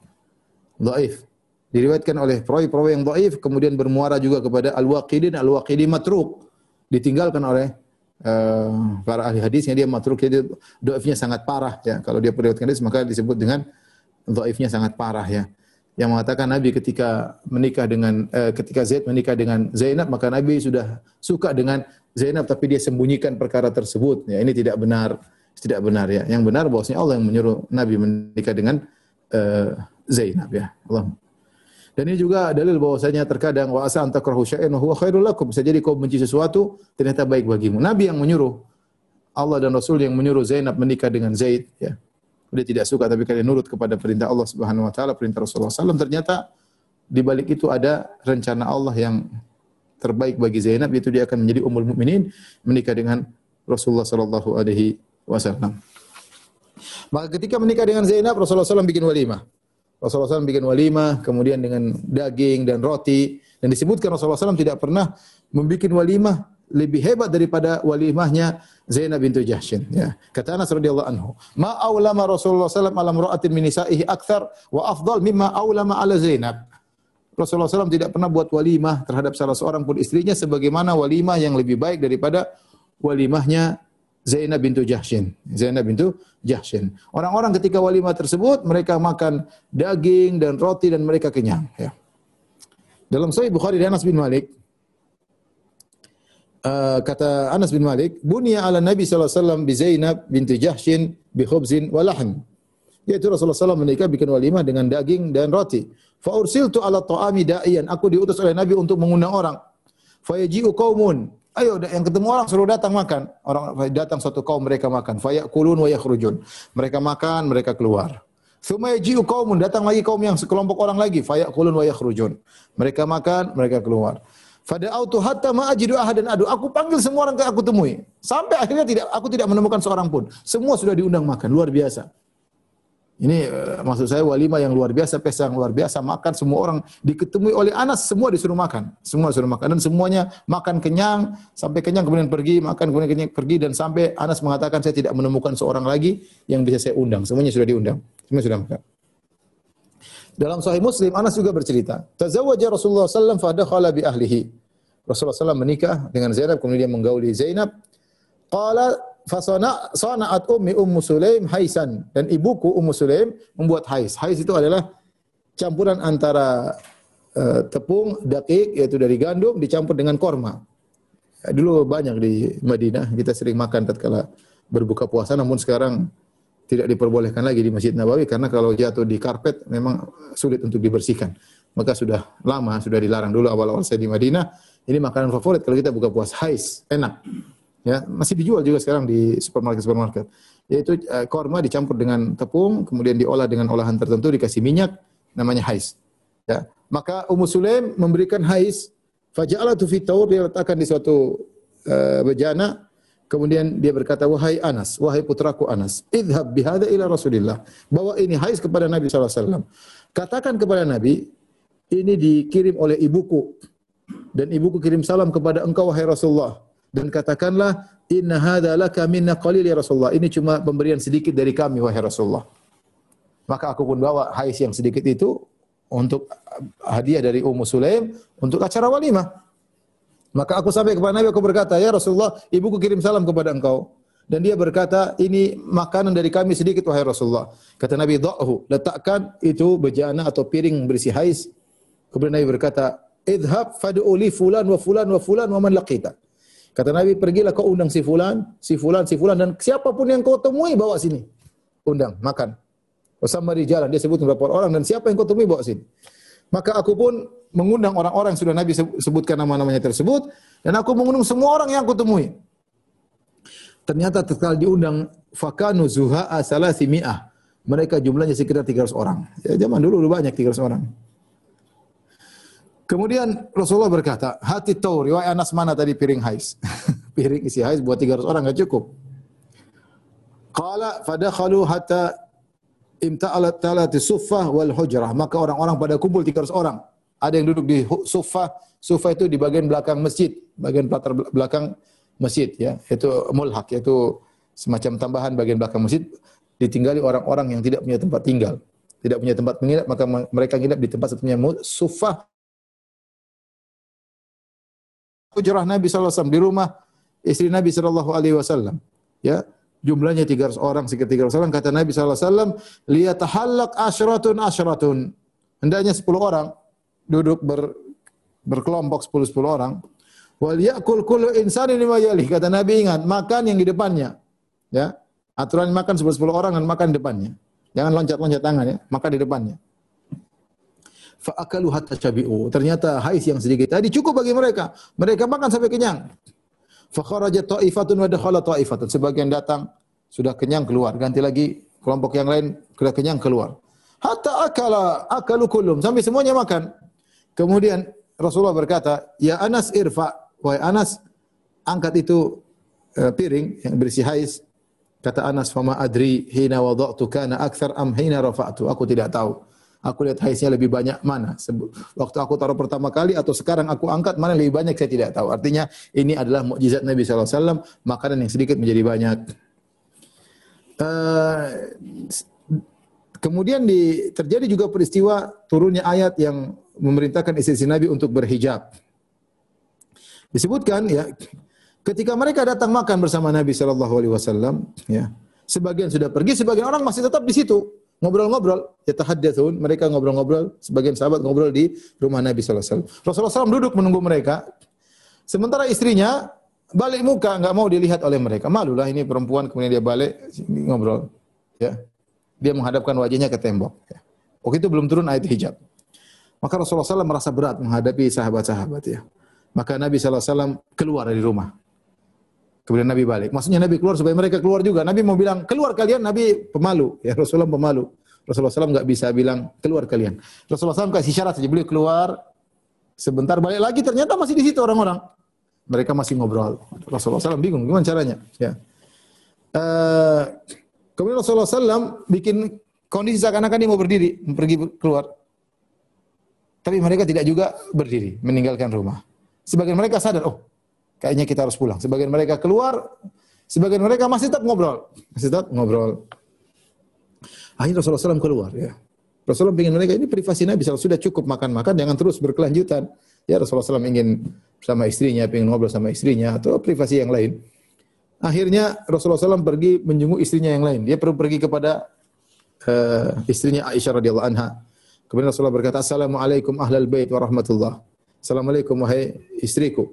Dhaif. Diriwayatkan oleh perawi-perawi yang dhaif kemudian bermuara juga kepada Al-Waqidi dan Al-Waqidi matruk. Ditinggalkan oleh uh, para ahli hadisnya dia matruk jadi dhaifnya sangat parah ya. Kalau dia periwayatkan hadis maka disebut dengan dhaifnya sangat parah ya yang mengatakan Nabi ketika menikah dengan eh, ketika Zaid menikah dengan Zainab maka Nabi sudah suka dengan Zainab tapi dia sembunyikan perkara tersebut. Ya, ini tidak benar, tidak benar ya. Yang benar bahwasanya Allah yang menyuruh Nabi menikah dengan eh, Zainab ya. Allah. Dan ini juga dalil bahwasanya terkadang wa asa antakrahu syai'an huwa khairul lakum. Bisa jadi kau benci sesuatu ternyata baik bagimu. Nabi yang menyuruh Allah dan Rasul yang menyuruh Zainab menikah dengan Zaid ya dia tidak suka tapi kalian nurut kepada perintah Allah Subhanahu wa taala, perintah Rasulullah SAW, ternyata di balik itu ada rencana Allah yang terbaik bagi Zainab yaitu dia akan menjadi ummul mukminin menikah dengan Rasulullah sallallahu alaihi wasallam. Maka ketika menikah dengan Zainab Rasulullah SAW bikin walimah. Rasulullah SAW bikin walimah kemudian dengan daging dan roti dan disebutkan Rasulullah SAW tidak pernah membuat walimah lebih hebat daripada walimahnya Zainab bintu Jahsyin ya. Kata Anas radhiyallahu anhu, "Ma aulama Rasulullah alaihi wasallam ra'atin min nisa'ihi akthar wa afdal mimma aulama ala Zainab." Rasulullah SAW tidak pernah buat walimah terhadap salah seorang pun istrinya sebagaimana walimah yang lebih baik daripada walimahnya Zainab bintu Jahsyin. Zainab bintu Jahsyin. Orang-orang ketika walimah tersebut mereka makan daging dan roti dan mereka kenyang ya. Dalam Sahih Bukhari dari Anas bin Malik uh, kata Anas bin Malik, "Bunya ala Nabi sallallahu alaihi wasallam bi Zainab binti Jahsyin bi khubzin wa lahm." Yaitu Rasulullah SAW menikah bikin walimah dengan daging dan roti. Fa ursiltu ala ta'ami da'iyan. Aku diutus oleh Nabi untuk mengundang orang. Fa yaji'u qaumun. Ayo yang ketemu orang suruh datang makan. Orang datang satu kaum mereka makan. Fa ya'kulun wa yakhrujun. Mereka makan, mereka keluar. Thumma yaji'u qaumun. Datang lagi kaum yang sekelompok orang lagi. Fa ya'kulun wa yakhrujun. Mereka makan, mereka keluar. Fada'autu hatta ma ajidu ahadan adu. Aku panggil semua orang ke aku temui. Sampai akhirnya tidak aku tidak menemukan seorang pun. Semua sudah diundang makan, luar biasa. Ini uh, maksud saya walimah yang luar biasa, pesta yang luar biasa, makan semua orang diketemui oleh Anas semua disuruh makan. Semua disuruh makan dan semuanya makan kenyang sampai kenyang kemudian pergi, makan kemudian kenyang pergi dan sampai Anas mengatakan saya tidak menemukan seorang lagi yang bisa saya undang. Semuanya sudah diundang. Semua sudah makan. Dalam Sahih Muslim Anas juga bercerita, tazawwaja Rasulullah sallallahu alaihi wasallam bi ahlihi. Rasulullah SAW menikah dengan Zainab kemudian menggauli Zainab. Qala fasana sana'at ummi Ummu Sulaim haisan dan ibuku Ummu Sulaim membuat hais. Hais itu adalah campuran antara uh, tepung, dakik yaitu dari gandum dicampur dengan korma. Ya, dulu banyak di Madinah kita sering makan tatkala berbuka puasa namun sekarang tidak diperbolehkan lagi di Masjid Nabawi karena kalau jatuh di karpet memang sulit untuk dibersihkan. Maka sudah lama sudah dilarang dulu awal-awal saya di Madinah. Ini makanan favorit kalau kita buka puasa hais, enak. Ya, masih dijual juga sekarang di supermarket-supermarket. Yaitu uh, korma dicampur dengan tepung, kemudian diolah dengan olahan tertentu dikasih minyak namanya hais. Ya. Maka Ummu Sulaim memberikan hais faja'alatu fi tawr dia letakkan di suatu uh, bejana Kemudian dia berkata, wahai Anas, wahai putraku Anas, idhab bihada ila Rasulillah. Bawa ini hais kepada Nabi SAW. Katakan kepada Nabi, ini dikirim oleh ibuku. Dan ibuku kirim salam kepada engkau, wahai Rasulullah. Dan katakanlah, inna hadha laka minna qalil ya Rasulullah. Ini cuma pemberian sedikit dari kami, wahai Rasulullah. Maka aku pun bawa hais yang sedikit itu untuk hadiah dari Ummu Sulaim untuk acara walimah. Maka aku sampai kepada Nabi, aku berkata, Ya Rasulullah, ibuku kirim salam kepada engkau. Dan dia berkata, ini makanan dari kami sedikit, wahai Rasulullah. Kata Nabi, Da'hu, letakkan itu bejana atau piring berisi hais. Kemudian Nabi berkata, Idhab fadu'uli fulan wa fulan wa fulan wa man laqita. Kata Nabi, pergilah kau undang si fulan, si fulan, si fulan, dan siapapun yang kau temui, bawa sini. Undang, makan. Bersama di jalan, dia sebut beberapa orang, dan siapa yang kau temui, bawa sini. Maka aku pun mengundang orang-orang yang sudah Nabi sebutkan nama-namanya tersebut dan aku mengundang semua orang yang aku temui. Ternyata tatkala diundang fakanu zuha'a salasimi'ah. Mereka jumlahnya sekitar 300 orang. Ya, zaman dulu dulu banyak 300 orang. Kemudian Rasulullah berkata, hati tahu riwayat Anas mana tadi piring hais? (laughs) piring isi hais buat 300 orang enggak cukup. Qala fadakhalu hatta imta'alat talati suffah wal hujrah. Maka orang-orang pada kumpul 300 orang. Ada yang duduk di sofa, sofa itu di bagian belakang masjid, bagian latar belakang masjid ya, itu mulhak yaitu semacam tambahan bagian belakang masjid ditinggali orang-orang yang tidak punya tempat tinggal, tidak punya tempat menginap maka mereka menginap di tempat satunya sofa Hujrah Nabi SAW di rumah istri Nabi Wasallam. Ya, jumlahnya 300 orang, sekitar 300 orang. Kata Nabi SAW, liyatahallak ashratun ashratun. Hendaknya 10 orang duduk ber, berkelompok 10 10 orang. Wal yakul kullu insanin lima yali. Kata Nabi ingat, makan yang di depannya. Ya. Aturan makan 10 10 orang dan makan di depannya. Jangan loncat-loncat tangan ya, makan di depannya. Fa akalu hatta. Ternyata hais yang sedikit tadi cukup bagi mereka. Mereka makan sampai kenyang. Fa kharaja ta'ifatun wa dakhala ta'ifatun. Sebagian datang sudah kenyang keluar, ganti lagi kelompok yang lain sudah kenyang keluar. Hatta akala akalu kullum sampai semuanya makan. Kemudian Rasulullah berkata, "Ya Anas irfa." Wahai Anas, angkat itu uh, piring yang berisi hais. Kata Anas, "Fama adri hina wada'tu kana akthar am hina rafa'tu." Aku tidak tahu. Aku lihat haiznya lebih banyak mana? Waktu aku taruh pertama kali atau sekarang aku angkat mana lebih banyak saya tidak tahu. Artinya ini adalah mukjizat Nabi wasallam, makanan yang sedikit menjadi banyak. Uh, kemudian di, terjadi juga peristiwa turunnya ayat yang memerintahkan istri Nabi untuk berhijab. Disebutkan ya, ketika mereka datang makan bersama Nabi sallallahu alaihi wasallam, ya. Sebagian sudah pergi, sebagian orang masih tetap di situ ngobrol-ngobrol, yatahaddatsun, mereka ngobrol-ngobrol, sebagian sahabat ngobrol di rumah Nabi sallallahu alaihi wasallam. Rasulullah SAW duduk menunggu mereka. Sementara istrinya balik muka, enggak mau dilihat oleh mereka. Malulah ini perempuan, kemudian dia balik ngobrol. Ya. Dia menghadapkan wajahnya ke tembok. Ya. Waktu itu belum turun ayat hijab. Maka Rasulullah SAW merasa berat menghadapi sahabat-sahabat ya. Maka Nabi SAW keluar dari rumah. Kemudian Nabi balik. Maksudnya Nabi keluar supaya mereka keluar juga. Nabi mau bilang, keluar kalian, Nabi pemalu. Ya Rasulullah pemalu. Rasulullah SAW nggak bisa bilang, keluar kalian. Rasulullah SAW kasih syarat saja, beliau keluar. Sebentar balik lagi, ternyata masih di situ orang-orang. Mereka masih ngobrol. Rasulullah SAW bingung, gimana caranya? Ya. Uh, kemudian Rasulullah SAW bikin kondisi seakan-akan dia mau berdiri, pergi keluar. Tapi mereka tidak juga berdiri, meninggalkan rumah. Sebagian mereka sadar, oh kayaknya kita harus pulang. Sebagian mereka keluar, sebagian mereka masih tetap ngobrol. Masih tetap ngobrol. Akhirnya Rasulullah SAW keluar ya. Rasulullah ingin mereka ini privasi Nabi sudah cukup makan-makan jangan terus berkelanjutan. Ya Rasulullah SAW ingin sama istrinya, ingin ngobrol sama istrinya atau privasi yang lain. Akhirnya Rasulullah SAW pergi menjenguk istrinya yang lain. Dia perlu pergi kepada uh, istrinya Aisyah radhiyallahu anha. Kemudian Rasulullah berkata, Assalamualaikum ahlal bait wa rahmatullah. Assalamualaikum wahai istriku.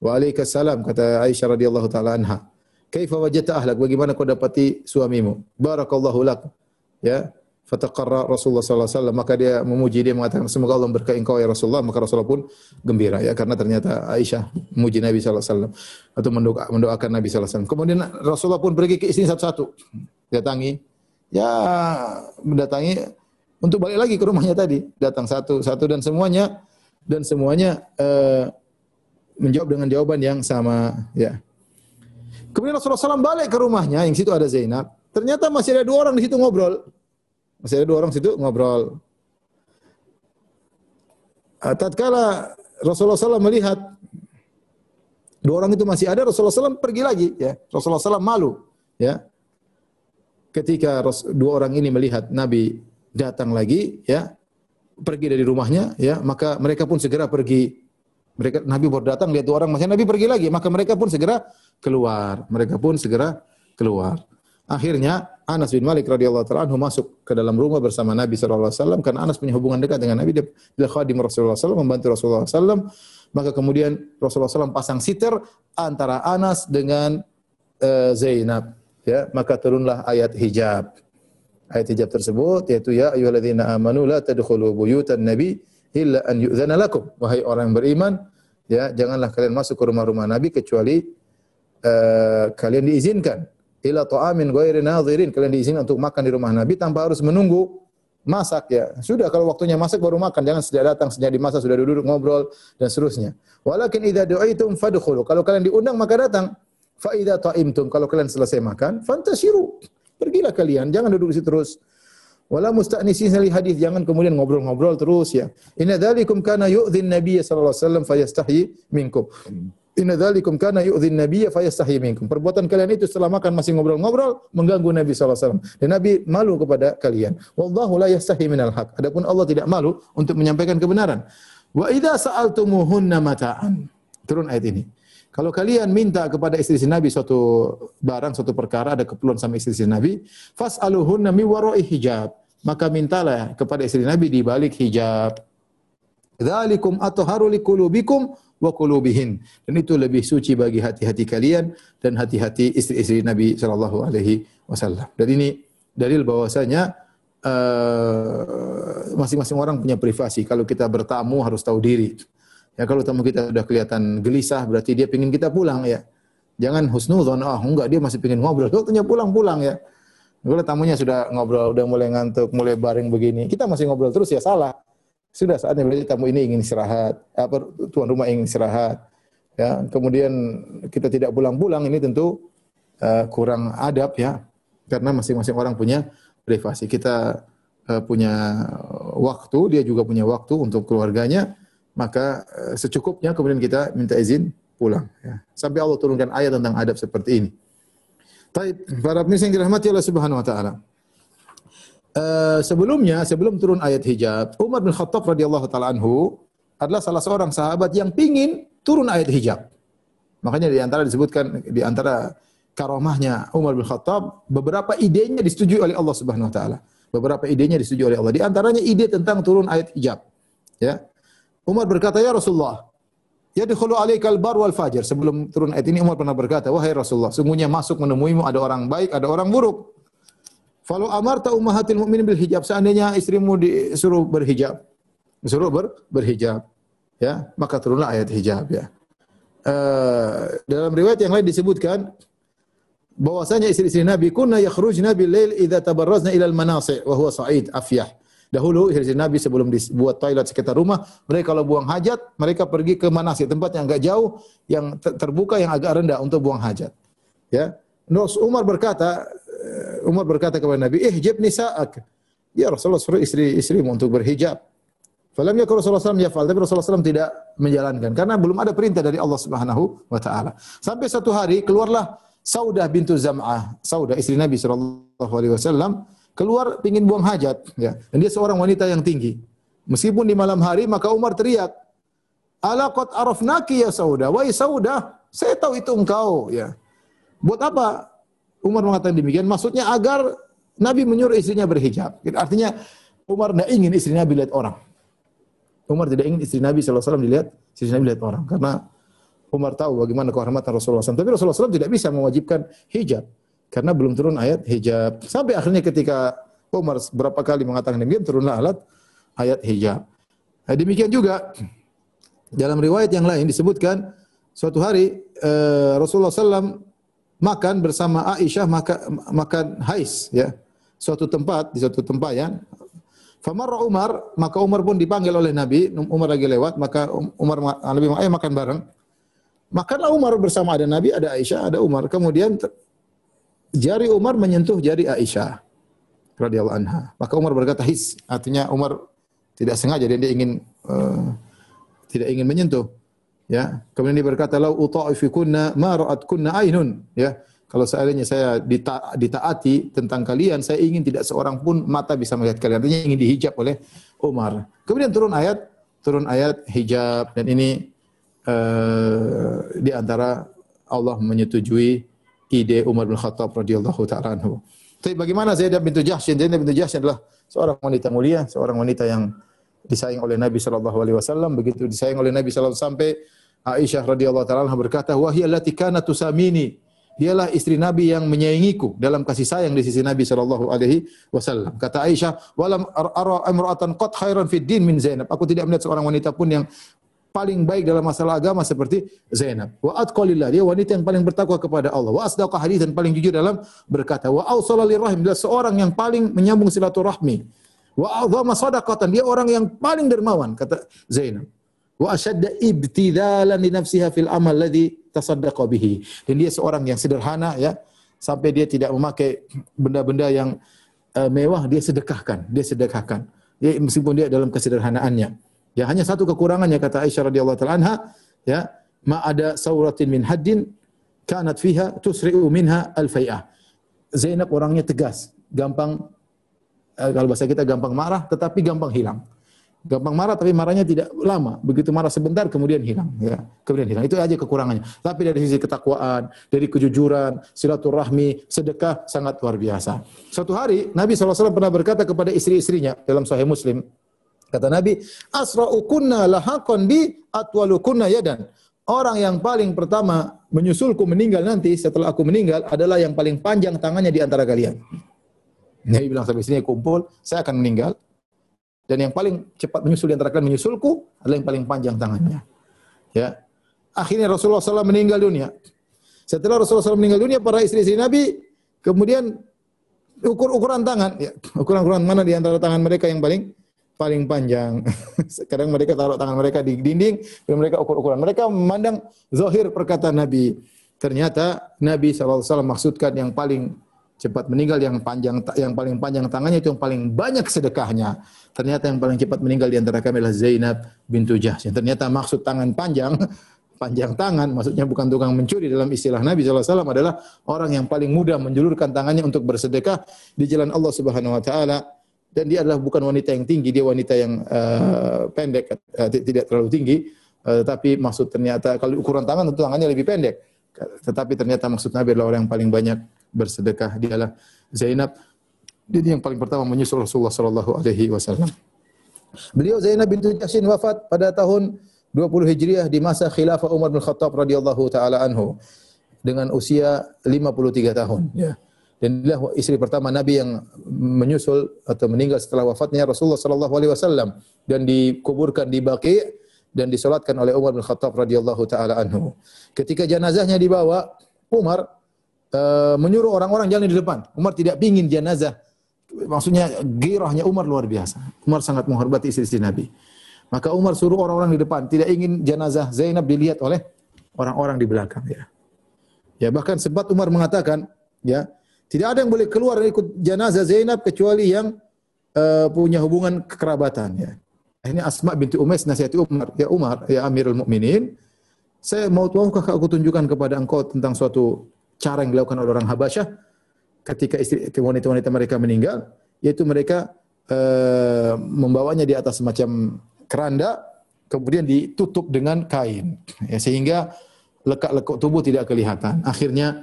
Waalaikumsalam kata Aisyah radhiyallahu taala anha. Kaifa wajadta ahlak? Bagaimana kau dapati suamimu? Barakallahu lak. Ya. Fataqarra Rasulullah sallallahu alaihi wasallam maka dia memuji dia mengatakan semoga Allah berkahi engkau ya Rasulullah maka Rasulullah pun gembira ya karena ternyata Aisyah memuji Nabi sallallahu alaihi wasallam atau mendoa, mendoakan Nabi sallallahu alaihi wasallam. Kemudian Rasulullah pun pergi ke istri satu-satu. Datangi ya mendatangi untuk balik lagi ke rumahnya tadi. Datang satu satu dan semuanya dan semuanya uh, menjawab dengan jawaban yang sama ya. Kemudian Rasulullah SAW balik ke rumahnya, yang situ ada Zainab. Ternyata masih ada dua orang di situ ngobrol. Masih ada dua orang di situ ngobrol. Ah, tatkala Rasulullah SAW melihat dua orang itu masih ada, Rasulullah SAW pergi lagi. Ya. Rasulullah SAW malu. Ya. Ketika dua orang ini melihat Nabi datang lagi, ya pergi dari rumahnya, ya maka mereka pun segera pergi mereka Nabi baru datang lihat orang masih Nabi pergi lagi, maka mereka pun segera keluar. Mereka pun segera keluar. Akhirnya Anas bin Malik radhiyallahu taala anhu masuk ke dalam rumah bersama Nabi sallallahu alaihi wasallam karena Anas punya hubungan dekat dengan Nabi. Dia, dia khadim Rasulullah sallallahu membantu Rasulullah sallallahu maka kemudian Rasulullah sallallahu pasang sitir antara Anas dengan uh, Zainab. Ya maka turunlah ayat hijab. Ayat hijab tersebut yaitu ya ayyuhalladzina amanu la tadkhulu buyutan nabi illa an yu'zana lakum. Wahai orang yang beriman, ya janganlah kalian masuk ke rumah-rumah Nabi kecuali uh, kalian diizinkan. Ila ta'amin ghairi nadhirin. Kalian diizinkan untuk makan di rumah Nabi tanpa harus menunggu masak ya. Sudah kalau waktunya masak baru makan, jangan sejak datang sejak dimasak sudah duduk ngobrol dan seterusnya. Walakin idza du'itum fadkhulu. Kalau kalian diundang maka datang. Fa idza ta'imtum kalau kalian selesai makan, fantashiru. Pergilah kalian, jangan duduk di situ terus. Wala musta'nisin li hadis jangan kemudian ngobrol-ngobrol terus ya. Inna dzalikum kana yu'dhin nabiy sallallahu alaihi wasallam minkum. Inna dzalikum kana yu'dhin nabiy fayastahi minkum. Perbuatan kalian itu setelah makan masih ngobrol-ngobrol mengganggu Nabi sallallahu alaihi wasallam. Dan Nabi malu kepada kalian. Wallahu la yastahi minal haq. Adapun Allah tidak malu untuk menyampaikan kebenaran. Wa idza sa'altumuhunna mata'an. Turun ayat ini. Kalau kalian minta kepada istri-istri Nabi suatu barang, suatu perkara, ada keperluan sama istri-istri Nabi, fas'aluhunna mi wara'i hijab. Maka mintalah kepada istri Nabi di balik hijab. Dzalikum atharu liqulubikum wa qulubihin. Dan itu lebih suci bagi hati-hati kalian dan hati-hati istri-istri Nabi sallallahu alaihi wasallam. Dan ini dalil bahwasanya eh, masing-masing uh, orang punya privasi. Kalau kita bertamu harus tahu diri. Ya kalau tamu kita sudah kelihatan gelisah berarti dia ingin kita pulang ya. Jangan husnudzon, ah oh, enggak dia masih ingin ngobrol. Waktunya pulang-pulang ya. Kalau tamunya sudah ngobrol, udah mulai ngantuk, mulai baring begini, kita masih ngobrol terus ya salah. Sudah saatnya berarti tamu ini ingin istirahat, apa tuan rumah ingin istirahat. Ya, kemudian kita tidak pulang-pulang ini tentu uh, kurang adab ya. Karena masing-masing orang punya privasi. Kita uh, punya waktu, dia juga punya waktu untuk keluarganya, maka uh, secukupnya kemudian kita minta izin pulang. Ya. Sampai Allah turunkan ayat tentang adab seperti ini. Taib, para pemirsa yang dirahmati Allah Subhanahu Wa Taala. Uh, sebelumnya, sebelum turun ayat hijab, Umar bin Khattab radhiyallahu taala anhu adalah salah seorang sahabat yang pingin turun ayat hijab. Makanya di antara disebutkan di antara karomahnya Umar bin Khattab, beberapa idenya disetujui oleh Allah Subhanahu wa taala. Beberapa idenya disetujui oleh Allah. Di antaranya ide tentang turun ayat hijab. Ya. Umar berkata, "Ya Rasulullah, ya dikhulu alaikal bar wal fajr." Sebelum turun ayat ini Umar pernah berkata, "Wahai Rasulullah, sungguhnya masuk menemuimu ada orang baik, ada orang buruk." Falau amarta ummahatil mu'minin bil hijab, seandainya istrimu disuruh berhijab, disuruh ber, berhijab, ya, maka turunlah ayat hijab ya. Uh, dalam riwayat yang lain disebutkan bahwasanya istri-istri Nabi kunna yakhrujna bil lail idza tabarrazna ila al manasi' wa sa'id afyah. Dahulu istri Nabi sebelum dibuat toilet sekitar rumah, mereka kalau buang hajat, mereka pergi ke manasik, tempat yang agak jauh, yang terbuka, yang agak rendah untuk buang hajat. Ya. Nus Umar berkata, Eh, Umar berkata kepada Nabi, "Ihjib nisa'ak." Ya Rasulullah suruh istri-istrimu untuk berhijab. Falam yakun Rasulullah SAW yafal, tapi Rasulullah SAW tidak menjalankan karena belum ada perintah dari Allah Subhanahu wa taala. Sampai satu hari keluarlah Saudah bintu Zam'ah, Saudah istri Nabi sallallahu alaihi wasallam, keluar ingin buang hajat ya. Dan dia seorang wanita yang tinggi. Meskipun di malam hari maka Umar teriak, "Ala qad arafnaki ya Saudah." Wahai Saudah, saya tahu itu engkau ya. Buat apa Umar mengatakan demikian, maksudnya agar Nabi menyuruh istrinya berhijab. Artinya Umar tidak ingin istri Nabi lihat orang. Umar tidak ingin istri Nabi SAW dilihat, istri Nabi lihat orang. Karena Umar tahu bagaimana kehormatan Rasulullah SAW. Tapi Rasulullah SAW tidak bisa mewajibkan hijab. Karena belum turun ayat hijab. Sampai akhirnya ketika Umar berapa kali mengatakan demikian, turunlah alat ayat hijab. Nah, demikian juga dalam riwayat yang lain disebutkan suatu hari eh, Rasulullah SAW makan bersama Aisyah maka, makan hais ya. Suatu tempat di suatu tempat ya. Famar Umar, maka Umar pun dipanggil oleh Nabi, Umar lagi lewat, maka Umar Nabi ayo makan bareng. Makanlah Umar bersama ada Nabi, ada Aisyah, ada Umar. Kemudian jari Umar menyentuh jari Aisyah radhiyallahu anha. Maka Umar berkata his, artinya Umar tidak sengaja dia, dia ingin uh, tidak ingin menyentuh. Ya, kemudian dia berkata, "Lau uta'ifikunna ma ra'atkunna ainun." Ya, kalau seandainya saya dita ditaati tentang kalian, saya ingin tidak seorang pun mata bisa melihat kalian. Artinya ingin dihijab oleh Umar. Kemudian turun ayat, turun ayat hijab dan ini uh, di antara Allah menyetujui ide Umar bin Khattab radhiyallahu taala anhu. Tapi bagaimana Zainab bintu Jahsy? Zainab bintu Jahsy adalah seorang wanita mulia, seorang wanita yang disayang oleh Nabi sallallahu alaihi wasallam, begitu disayang oleh Nabi sallallahu sampai Aisyah radhiyallahu taala berkata, "Wa hiya allati kanat tusamini." Dialah istri Nabi yang menyayangiku dalam kasih sayang di sisi Nabi sallallahu alaihi wasallam. Kata Aisyah, "Walam ara imra'atan qad khairan fid din min Zainab." Aku tidak melihat seorang wanita pun yang paling baik dalam masalah agama seperti Zainab. Wa atqalillah, dia wanita yang paling bertakwa kepada Allah. Wa asdaqa hadis dan paling jujur dalam berkata. Wa awsala lirrahim, dia seorang yang paling menyambung silaturahmi. Wa a'dhama sadaqatan, dia orang yang paling dermawan kata Zainab wa ashadda ibtidalan li nafsiha fil amal ladzi tasaddaqa bihi. Dan dia seorang yang sederhana ya, sampai dia tidak memakai benda-benda yang uh, mewah, dia sedekahkan, dia sedekahkan. Ya, meskipun dia dalam kesederhanaannya. Ya hanya satu kekurangannya kata Aisyah radhiyallahu taala anha, ya, ma ada sauratin min haddin kanat fiha tusri'u minha al-fai'ah. Zainab orangnya tegas, gampang uh, kalau bahasa kita gampang marah tetapi gampang hilang. Gampang marah tapi marahnya tidak lama. Begitu marah sebentar kemudian hilang. Ya, kemudian hilang. Itu aja kekurangannya. Tapi dari sisi ketakwaan, dari kejujuran, silaturahmi, sedekah sangat luar biasa. Suatu hari Nabi SAW pernah berkata kepada istri-istrinya dalam Sahih Muslim. Kata Nabi, asra'ukunna lahaqan bi atwalukunna yadan. Orang yang paling pertama menyusulku meninggal nanti setelah aku meninggal adalah yang paling panjang tangannya di antara kalian. Nabi bilang sampai sini kumpul, saya akan meninggal dan yang paling cepat menyusul di antara kalian menyusulku adalah yang paling panjang tangannya. Ya. Akhirnya Rasulullah SAW meninggal dunia. Setelah Rasulullah SAW meninggal dunia, para istri-istri Nabi kemudian ukur-ukuran tangan. Ya. Ukuran-ukuran mana di antara tangan mereka yang paling paling panjang. (laughs) Sekarang mereka taruh tangan mereka di dinding, dan mereka ukur-ukuran. Mereka memandang zahir perkataan Nabi. Ternyata Nabi SAW maksudkan yang paling cepat meninggal yang panjang yang paling panjang tangannya itu yang paling banyak sedekahnya. Ternyata yang paling cepat meninggal di antara kami adalah Zainab bintu Jahsy. Ternyata maksud tangan panjang (laughs) panjang tangan maksudnya bukan tukang mencuri dalam istilah Nabi SAW adalah orang yang paling mudah menjulurkan tangannya untuk bersedekah di jalan Allah Subhanahu wa taala dan dia adalah bukan wanita yang tinggi dia wanita yang uh, pendek uh, tidak terlalu tinggi. Uh, tapi maksud ternyata kalau ukuran tangan tentu tangannya lebih pendek. Tetapi ternyata maksud Nabi adalah orang yang paling banyak bersedekah dialah Zainab. Dia yang paling pertama menyusul Rasulullah sallallahu alaihi wasallam. Beliau Zainab bintu Jahsy wafat pada tahun 20 Hijriah di masa khilafah Umar bin Khattab radhiyallahu taala anhu dengan usia 53 tahun ya. Dan inilah istri pertama Nabi yang menyusul atau meninggal setelah wafatnya Rasulullah sallallahu alaihi wasallam dan dikuburkan di Baqi dan disolatkan oleh Umar bin Khattab radhiyallahu taala anhu. Ketika jenazahnya dibawa, Umar uh, menyuruh orang-orang jalan di depan. Umar tidak ingin jenazah. Maksudnya girahnya Umar luar biasa. Umar sangat menghormati istri-istri Nabi. Maka Umar suruh orang-orang di depan, tidak ingin jenazah Zainab dilihat oleh orang-orang di belakang ya. Ya bahkan sempat Umar mengatakan, ya, tidak ada yang boleh keluar dan ikut jenazah Zainab kecuali yang uh, punya hubungan kekerabatan ya. Ini Asma binti Umais nasihati Umar, ya Umar, ya Amirul Mukminin, saya mau tahukah aku tunjukkan kepada engkau tentang suatu cara yang dilakukan oleh orang Habasyah ketika istri wanita-wanita mereka meninggal, yaitu mereka uh, membawanya di atas semacam keranda kemudian ditutup dengan kain ya, sehingga lekak-lekuk tubuh tidak kelihatan. Akhirnya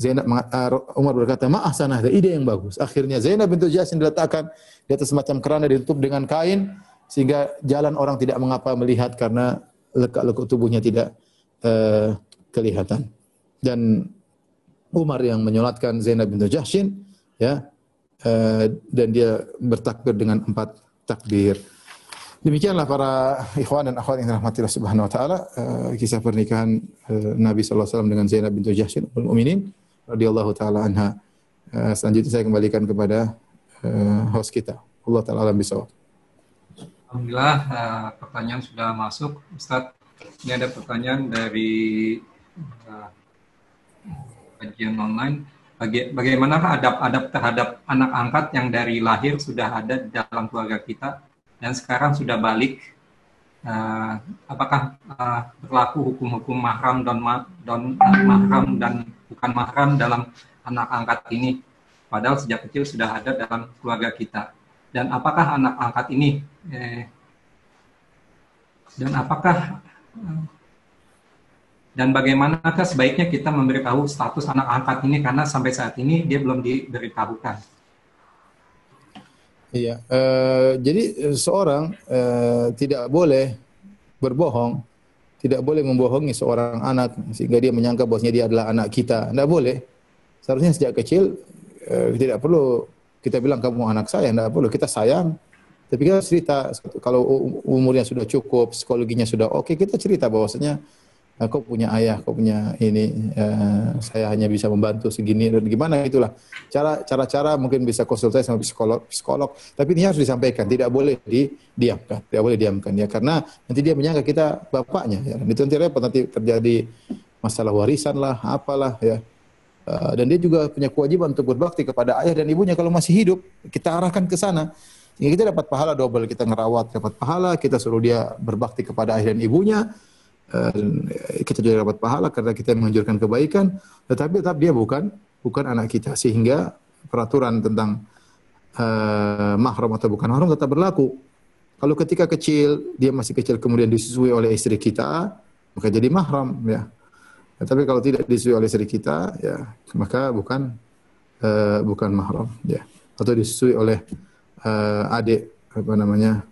Zainab uh, Umar berkata, "Ma'ah sana ada ide yang bagus." Akhirnya Zainab bintu Jahsy diletakkan di atas semacam keranda ditutup dengan kain sehingga jalan orang tidak mengapa melihat karena lekak-lekuk tubuhnya tidak uh, kelihatan. Dan Umar yang menyolatkan Zainab bintu Jahsy ya uh, dan dia bertakbir dengan empat takbir. Demikianlah para ikhwan dan akhwat yang dirahmati Allah Subhanahu wa taala kisah pernikahan Nabi sallallahu alaihi wasallam dengan Zainab bintu Jahsy ummul mukminin radhiyallahu taala anha. Uh, selanjutnya saya kembalikan kepada uh, host kita. Allah taala alam bisawab. Alhamdulillah uh, pertanyaan sudah masuk Ustaz. Ini ada pertanyaan dari uh, online. Baga bagaimanakah adab-adab terhadap anak angkat yang dari lahir sudah ada di dalam keluarga kita dan sekarang sudah balik, uh, apakah uh, berlaku hukum-hukum mahram dan ma dan uh, mahram dan bukan mahram dalam anak angkat ini? Padahal sejak kecil sudah ada dalam keluarga kita. Dan apakah anak angkat ini eh, dan apakah dan bagaimanakah sebaiknya kita memberitahu status anak angkat ini karena sampai saat ini dia belum diberitahukan. Iya, uh, jadi seorang uh, tidak boleh berbohong, tidak boleh membohongi seorang anak sehingga dia menyangka bahwasanya dia adalah anak kita. Tidak boleh. Seharusnya sejak kecil uh, tidak perlu kita bilang kamu anak saya, tidak perlu kita sayang. Tapi kita cerita kalau umurnya sudah cukup, psikologinya sudah oke, okay, kita cerita bahwasanya kau punya ayah, kau punya ini, uh, saya hanya bisa membantu segini dan gimana itulah. Cara cara-cara mungkin bisa konsultasi sama psikolog, psikolog, tapi ini harus disampaikan, tidak boleh didiamkan, tidak boleh diamkan ya karena nanti dia menyangka kita bapaknya ya. Dan itu nanti repot nanti terjadi masalah warisan lah, apalah ya. Uh, dan dia juga punya kewajiban untuk berbakti kepada ayah dan ibunya kalau masih hidup, kita arahkan ke sana. Sehingga kita dapat pahala double, kita ngerawat dapat pahala, kita suruh dia berbakti kepada ayah dan ibunya, Eh, kita juga dapat pahala karena kita menganjurkan kebaikan, tetapi tetap dia bukan bukan anak kita sehingga peraturan tentang uh, mahram atau bukan mahram tetap berlaku. Kalau ketika kecil dia masih kecil kemudian disusui oleh istri kita, maka jadi mahram ya. ya tapi kalau tidak disusui oleh istri kita ya maka bukan uh, bukan mahram ya. Atau disusui oleh uh, adik apa namanya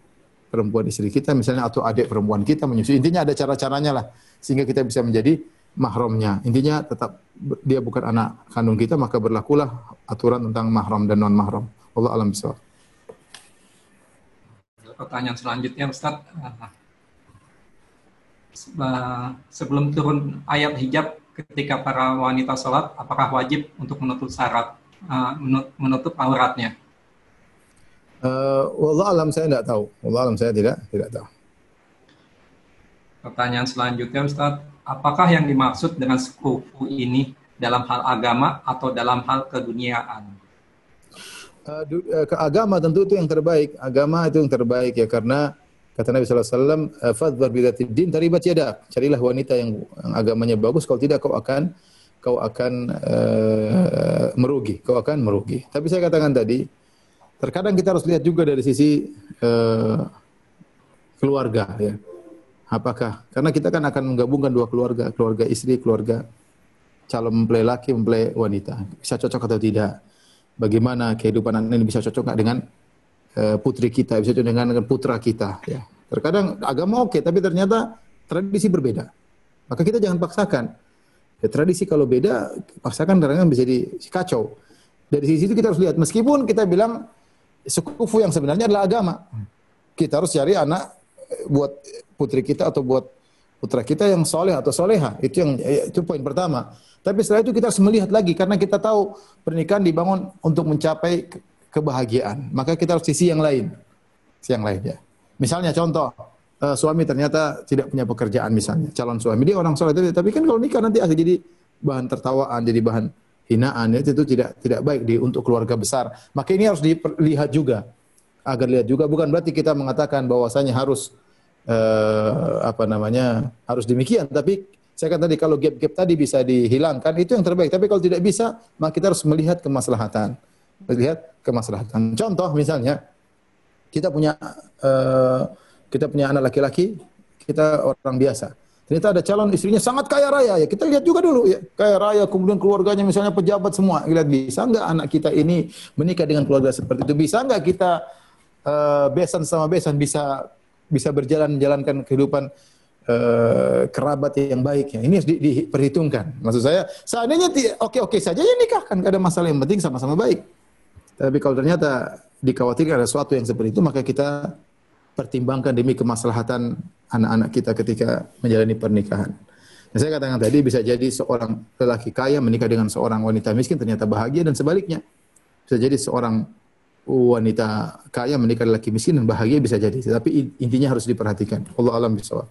perempuan istri kita misalnya atau adik perempuan kita menyusui. Intinya ada cara-caranya lah sehingga kita bisa menjadi mahramnya. Intinya tetap dia bukan anak kandung kita maka berlakulah aturan tentang mahram dan non mahram. Allah alam bisawab. Pertanyaan selanjutnya Ustaz. Sebelum turun ayat hijab ketika para wanita sholat, apakah wajib untuk menutup syarat, eh, menutup auratnya? Uh, wallah alam saya tidak tahu. Wallah alam saya tidak tidak tahu. Pertanyaan selanjutnya Ustaz, apakah yang dimaksud dengan sekufu ini dalam hal agama atau dalam hal keduniaan? Uh, ke agama tentu itu yang terbaik. Agama itu yang terbaik ya karena kata Nabi sallallahu alaihi wasallam, "Fadhbar bi din taribat yadak." Carilah wanita yang, yang agamanya bagus kalau tidak kau akan kau akan uh, merugi, kau akan merugi. Tapi saya katakan tadi, terkadang kita harus lihat juga dari sisi uh, keluarga ya. Apakah karena kita kan akan menggabungkan dua keluarga, keluarga istri, keluarga calon mempelai laki, mempelai wanita. Bisa cocok atau tidak? bagaimana kehidupan anak ini bisa cocok dengan uh, putri kita, bisa cocok dengan, putra kita. Ya. Terkadang agama oke, tapi ternyata tradisi berbeda. Maka kita jangan paksakan. Ya, tradisi kalau beda, paksakan kadang bisa di kacau. Dari sisi itu kita harus lihat, meskipun kita bilang sekufu yang sebenarnya adalah agama. Kita harus cari anak buat putri kita atau buat putra kita yang soleh atau soleha. Itu yang itu poin pertama. Tapi setelah itu kita harus melihat lagi karena kita tahu pernikahan dibangun untuk mencapai kebahagiaan. Maka kita harus sisi yang lain. Sisi yang lain ya. Misalnya contoh, uh, suami ternyata tidak punya pekerjaan misalnya, calon suami dia orang soleh tapi kan kalau nikah nanti akan jadi bahan tertawaan, jadi bahan hinaan ya itu tidak tidak baik di untuk keluarga besar. Maka ini harus dilihat juga agar lihat juga bukan berarti kita mengatakan bahwasanya harus uh, apa namanya harus demikian tapi saya kata tadi kalau gap-gap tadi bisa dihilangkan itu yang terbaik. Tapi kalau tidak bisa, maka kita harus melihat kemaslahatan. Melihat kemaslahatan. Contoh misalnya kita punya uh, kita punya anak laki-laki, kita orang biasa. Ternyata ada calon istrinya sangat kaya raya ya. Kita lihat juga dulu ya. Kaya raya kemudian keluarganya misalnya pejabat semua. Lihat bisa enggak anak kita ini menikah dengan keluarga seperti itu? Bisa enggak kita uh, besan sama besan bisa bisa berjalan menjalankan kehidupan uh, kerabat yang baik ya. Ini harus di, diperhitungkan. Maksud saya, seandainya oke-oke saja ya nikahkan, gak ada masalah yang penting sama-sama baik. Tapi kalau ternyata dikhawatirkan ada sesuatu yang seperti itu, maka kita pertimbangkan demi kemaslahatan anak-anak kita ketika menjalani pernikahan. Dan saya katakan tadi bisa jadi seorang lelaki kaya menikah dengan seorang wanita miskin ternyata bahagia dan sebaliknya. Bisa jadi seorang wanita kaya menikah lelaki miskin dan bahagia bisa jadi. Tapi intinya harus diperhatikan. Allah alam bisawab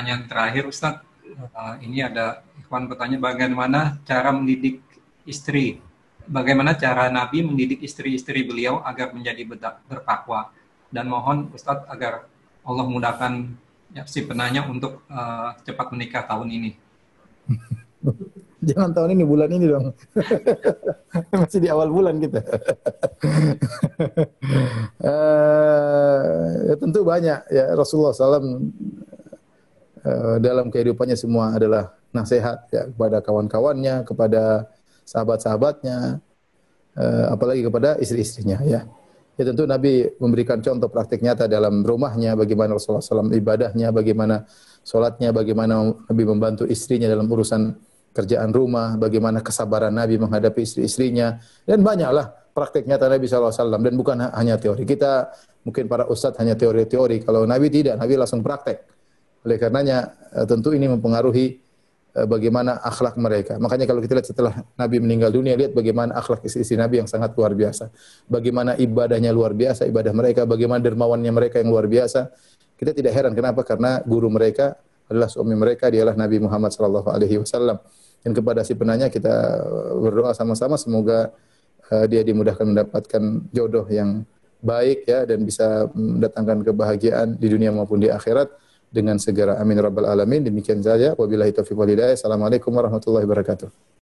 pertanyaan terakhir Ustadz. Uh, ini ada Ikhwan bertanya bagaimana cara mendidik istri. Bagaimana cara Nabi mendidik istri-istri beliau agar menjadi bertakwa. Dan mohon Ustadz agar Allah mudahkan ya, si penanya untuk uh, cepat menikah tahun ini. (laughs) Jangan tahun ini, bulan ini dong. (laughs) Masih di awal bulan kita. uh, (laughs) ya tentu banyak ya Rasulullah SAW Eh, dalam kehidupannya semua adalah nasihat ya kepada kawan-kawannya, kepada sahabat-sahabatnya, uh, apalagi kepada istri-istrinya ya. Ya tentu Nabi memberikan contoh praktik nyata dalam rumahnya, bagaimana Rasulullah SAW ibadahnya, bagaimana sholatnya, bagaimana Nabi membantu istrinya dalam urusan kerjaan rumah, bagaimana kesabaran Nabi menghadapi istri-istrinya, dan banyaklah praktik nyata Nabi SAW, dan bukan hanya teori. Kita mungkin para ustadz hanya teori-teori, kalau Nabi tidak, Nabi langsung praktek oleh karenanya eh, tentu ini mempengaruhi bagaimana akhlak mereka. Makanya kalau kita lihat setelah Nabi meninggal dunia, lihat bagaimana akhlak istri-istri Nabi yang sangat luar biasa. Bagaimana ibadahnya luar biasa, ibadah mereka, bagaimana dermawannya mereka yang luar biasa. Kita tidak heran kenapa? Karena guru mereka adalah suami mereka, dialah Nabi Muhammad sallallahu alaihi. Dan kepada si penanya kita eh, berdoa sama-sama semoga uh, dia dimudahkan mendapatkan jodoh yang baik ya dan bisa mendatangkan kebahagiaan di dunia maupun di akhirat dengan segera. Amin rabbal alamin. Demikian saja. Wabillahi taufiq walhidayah. Assalamualaikum warahmatullahi wabarakatuh.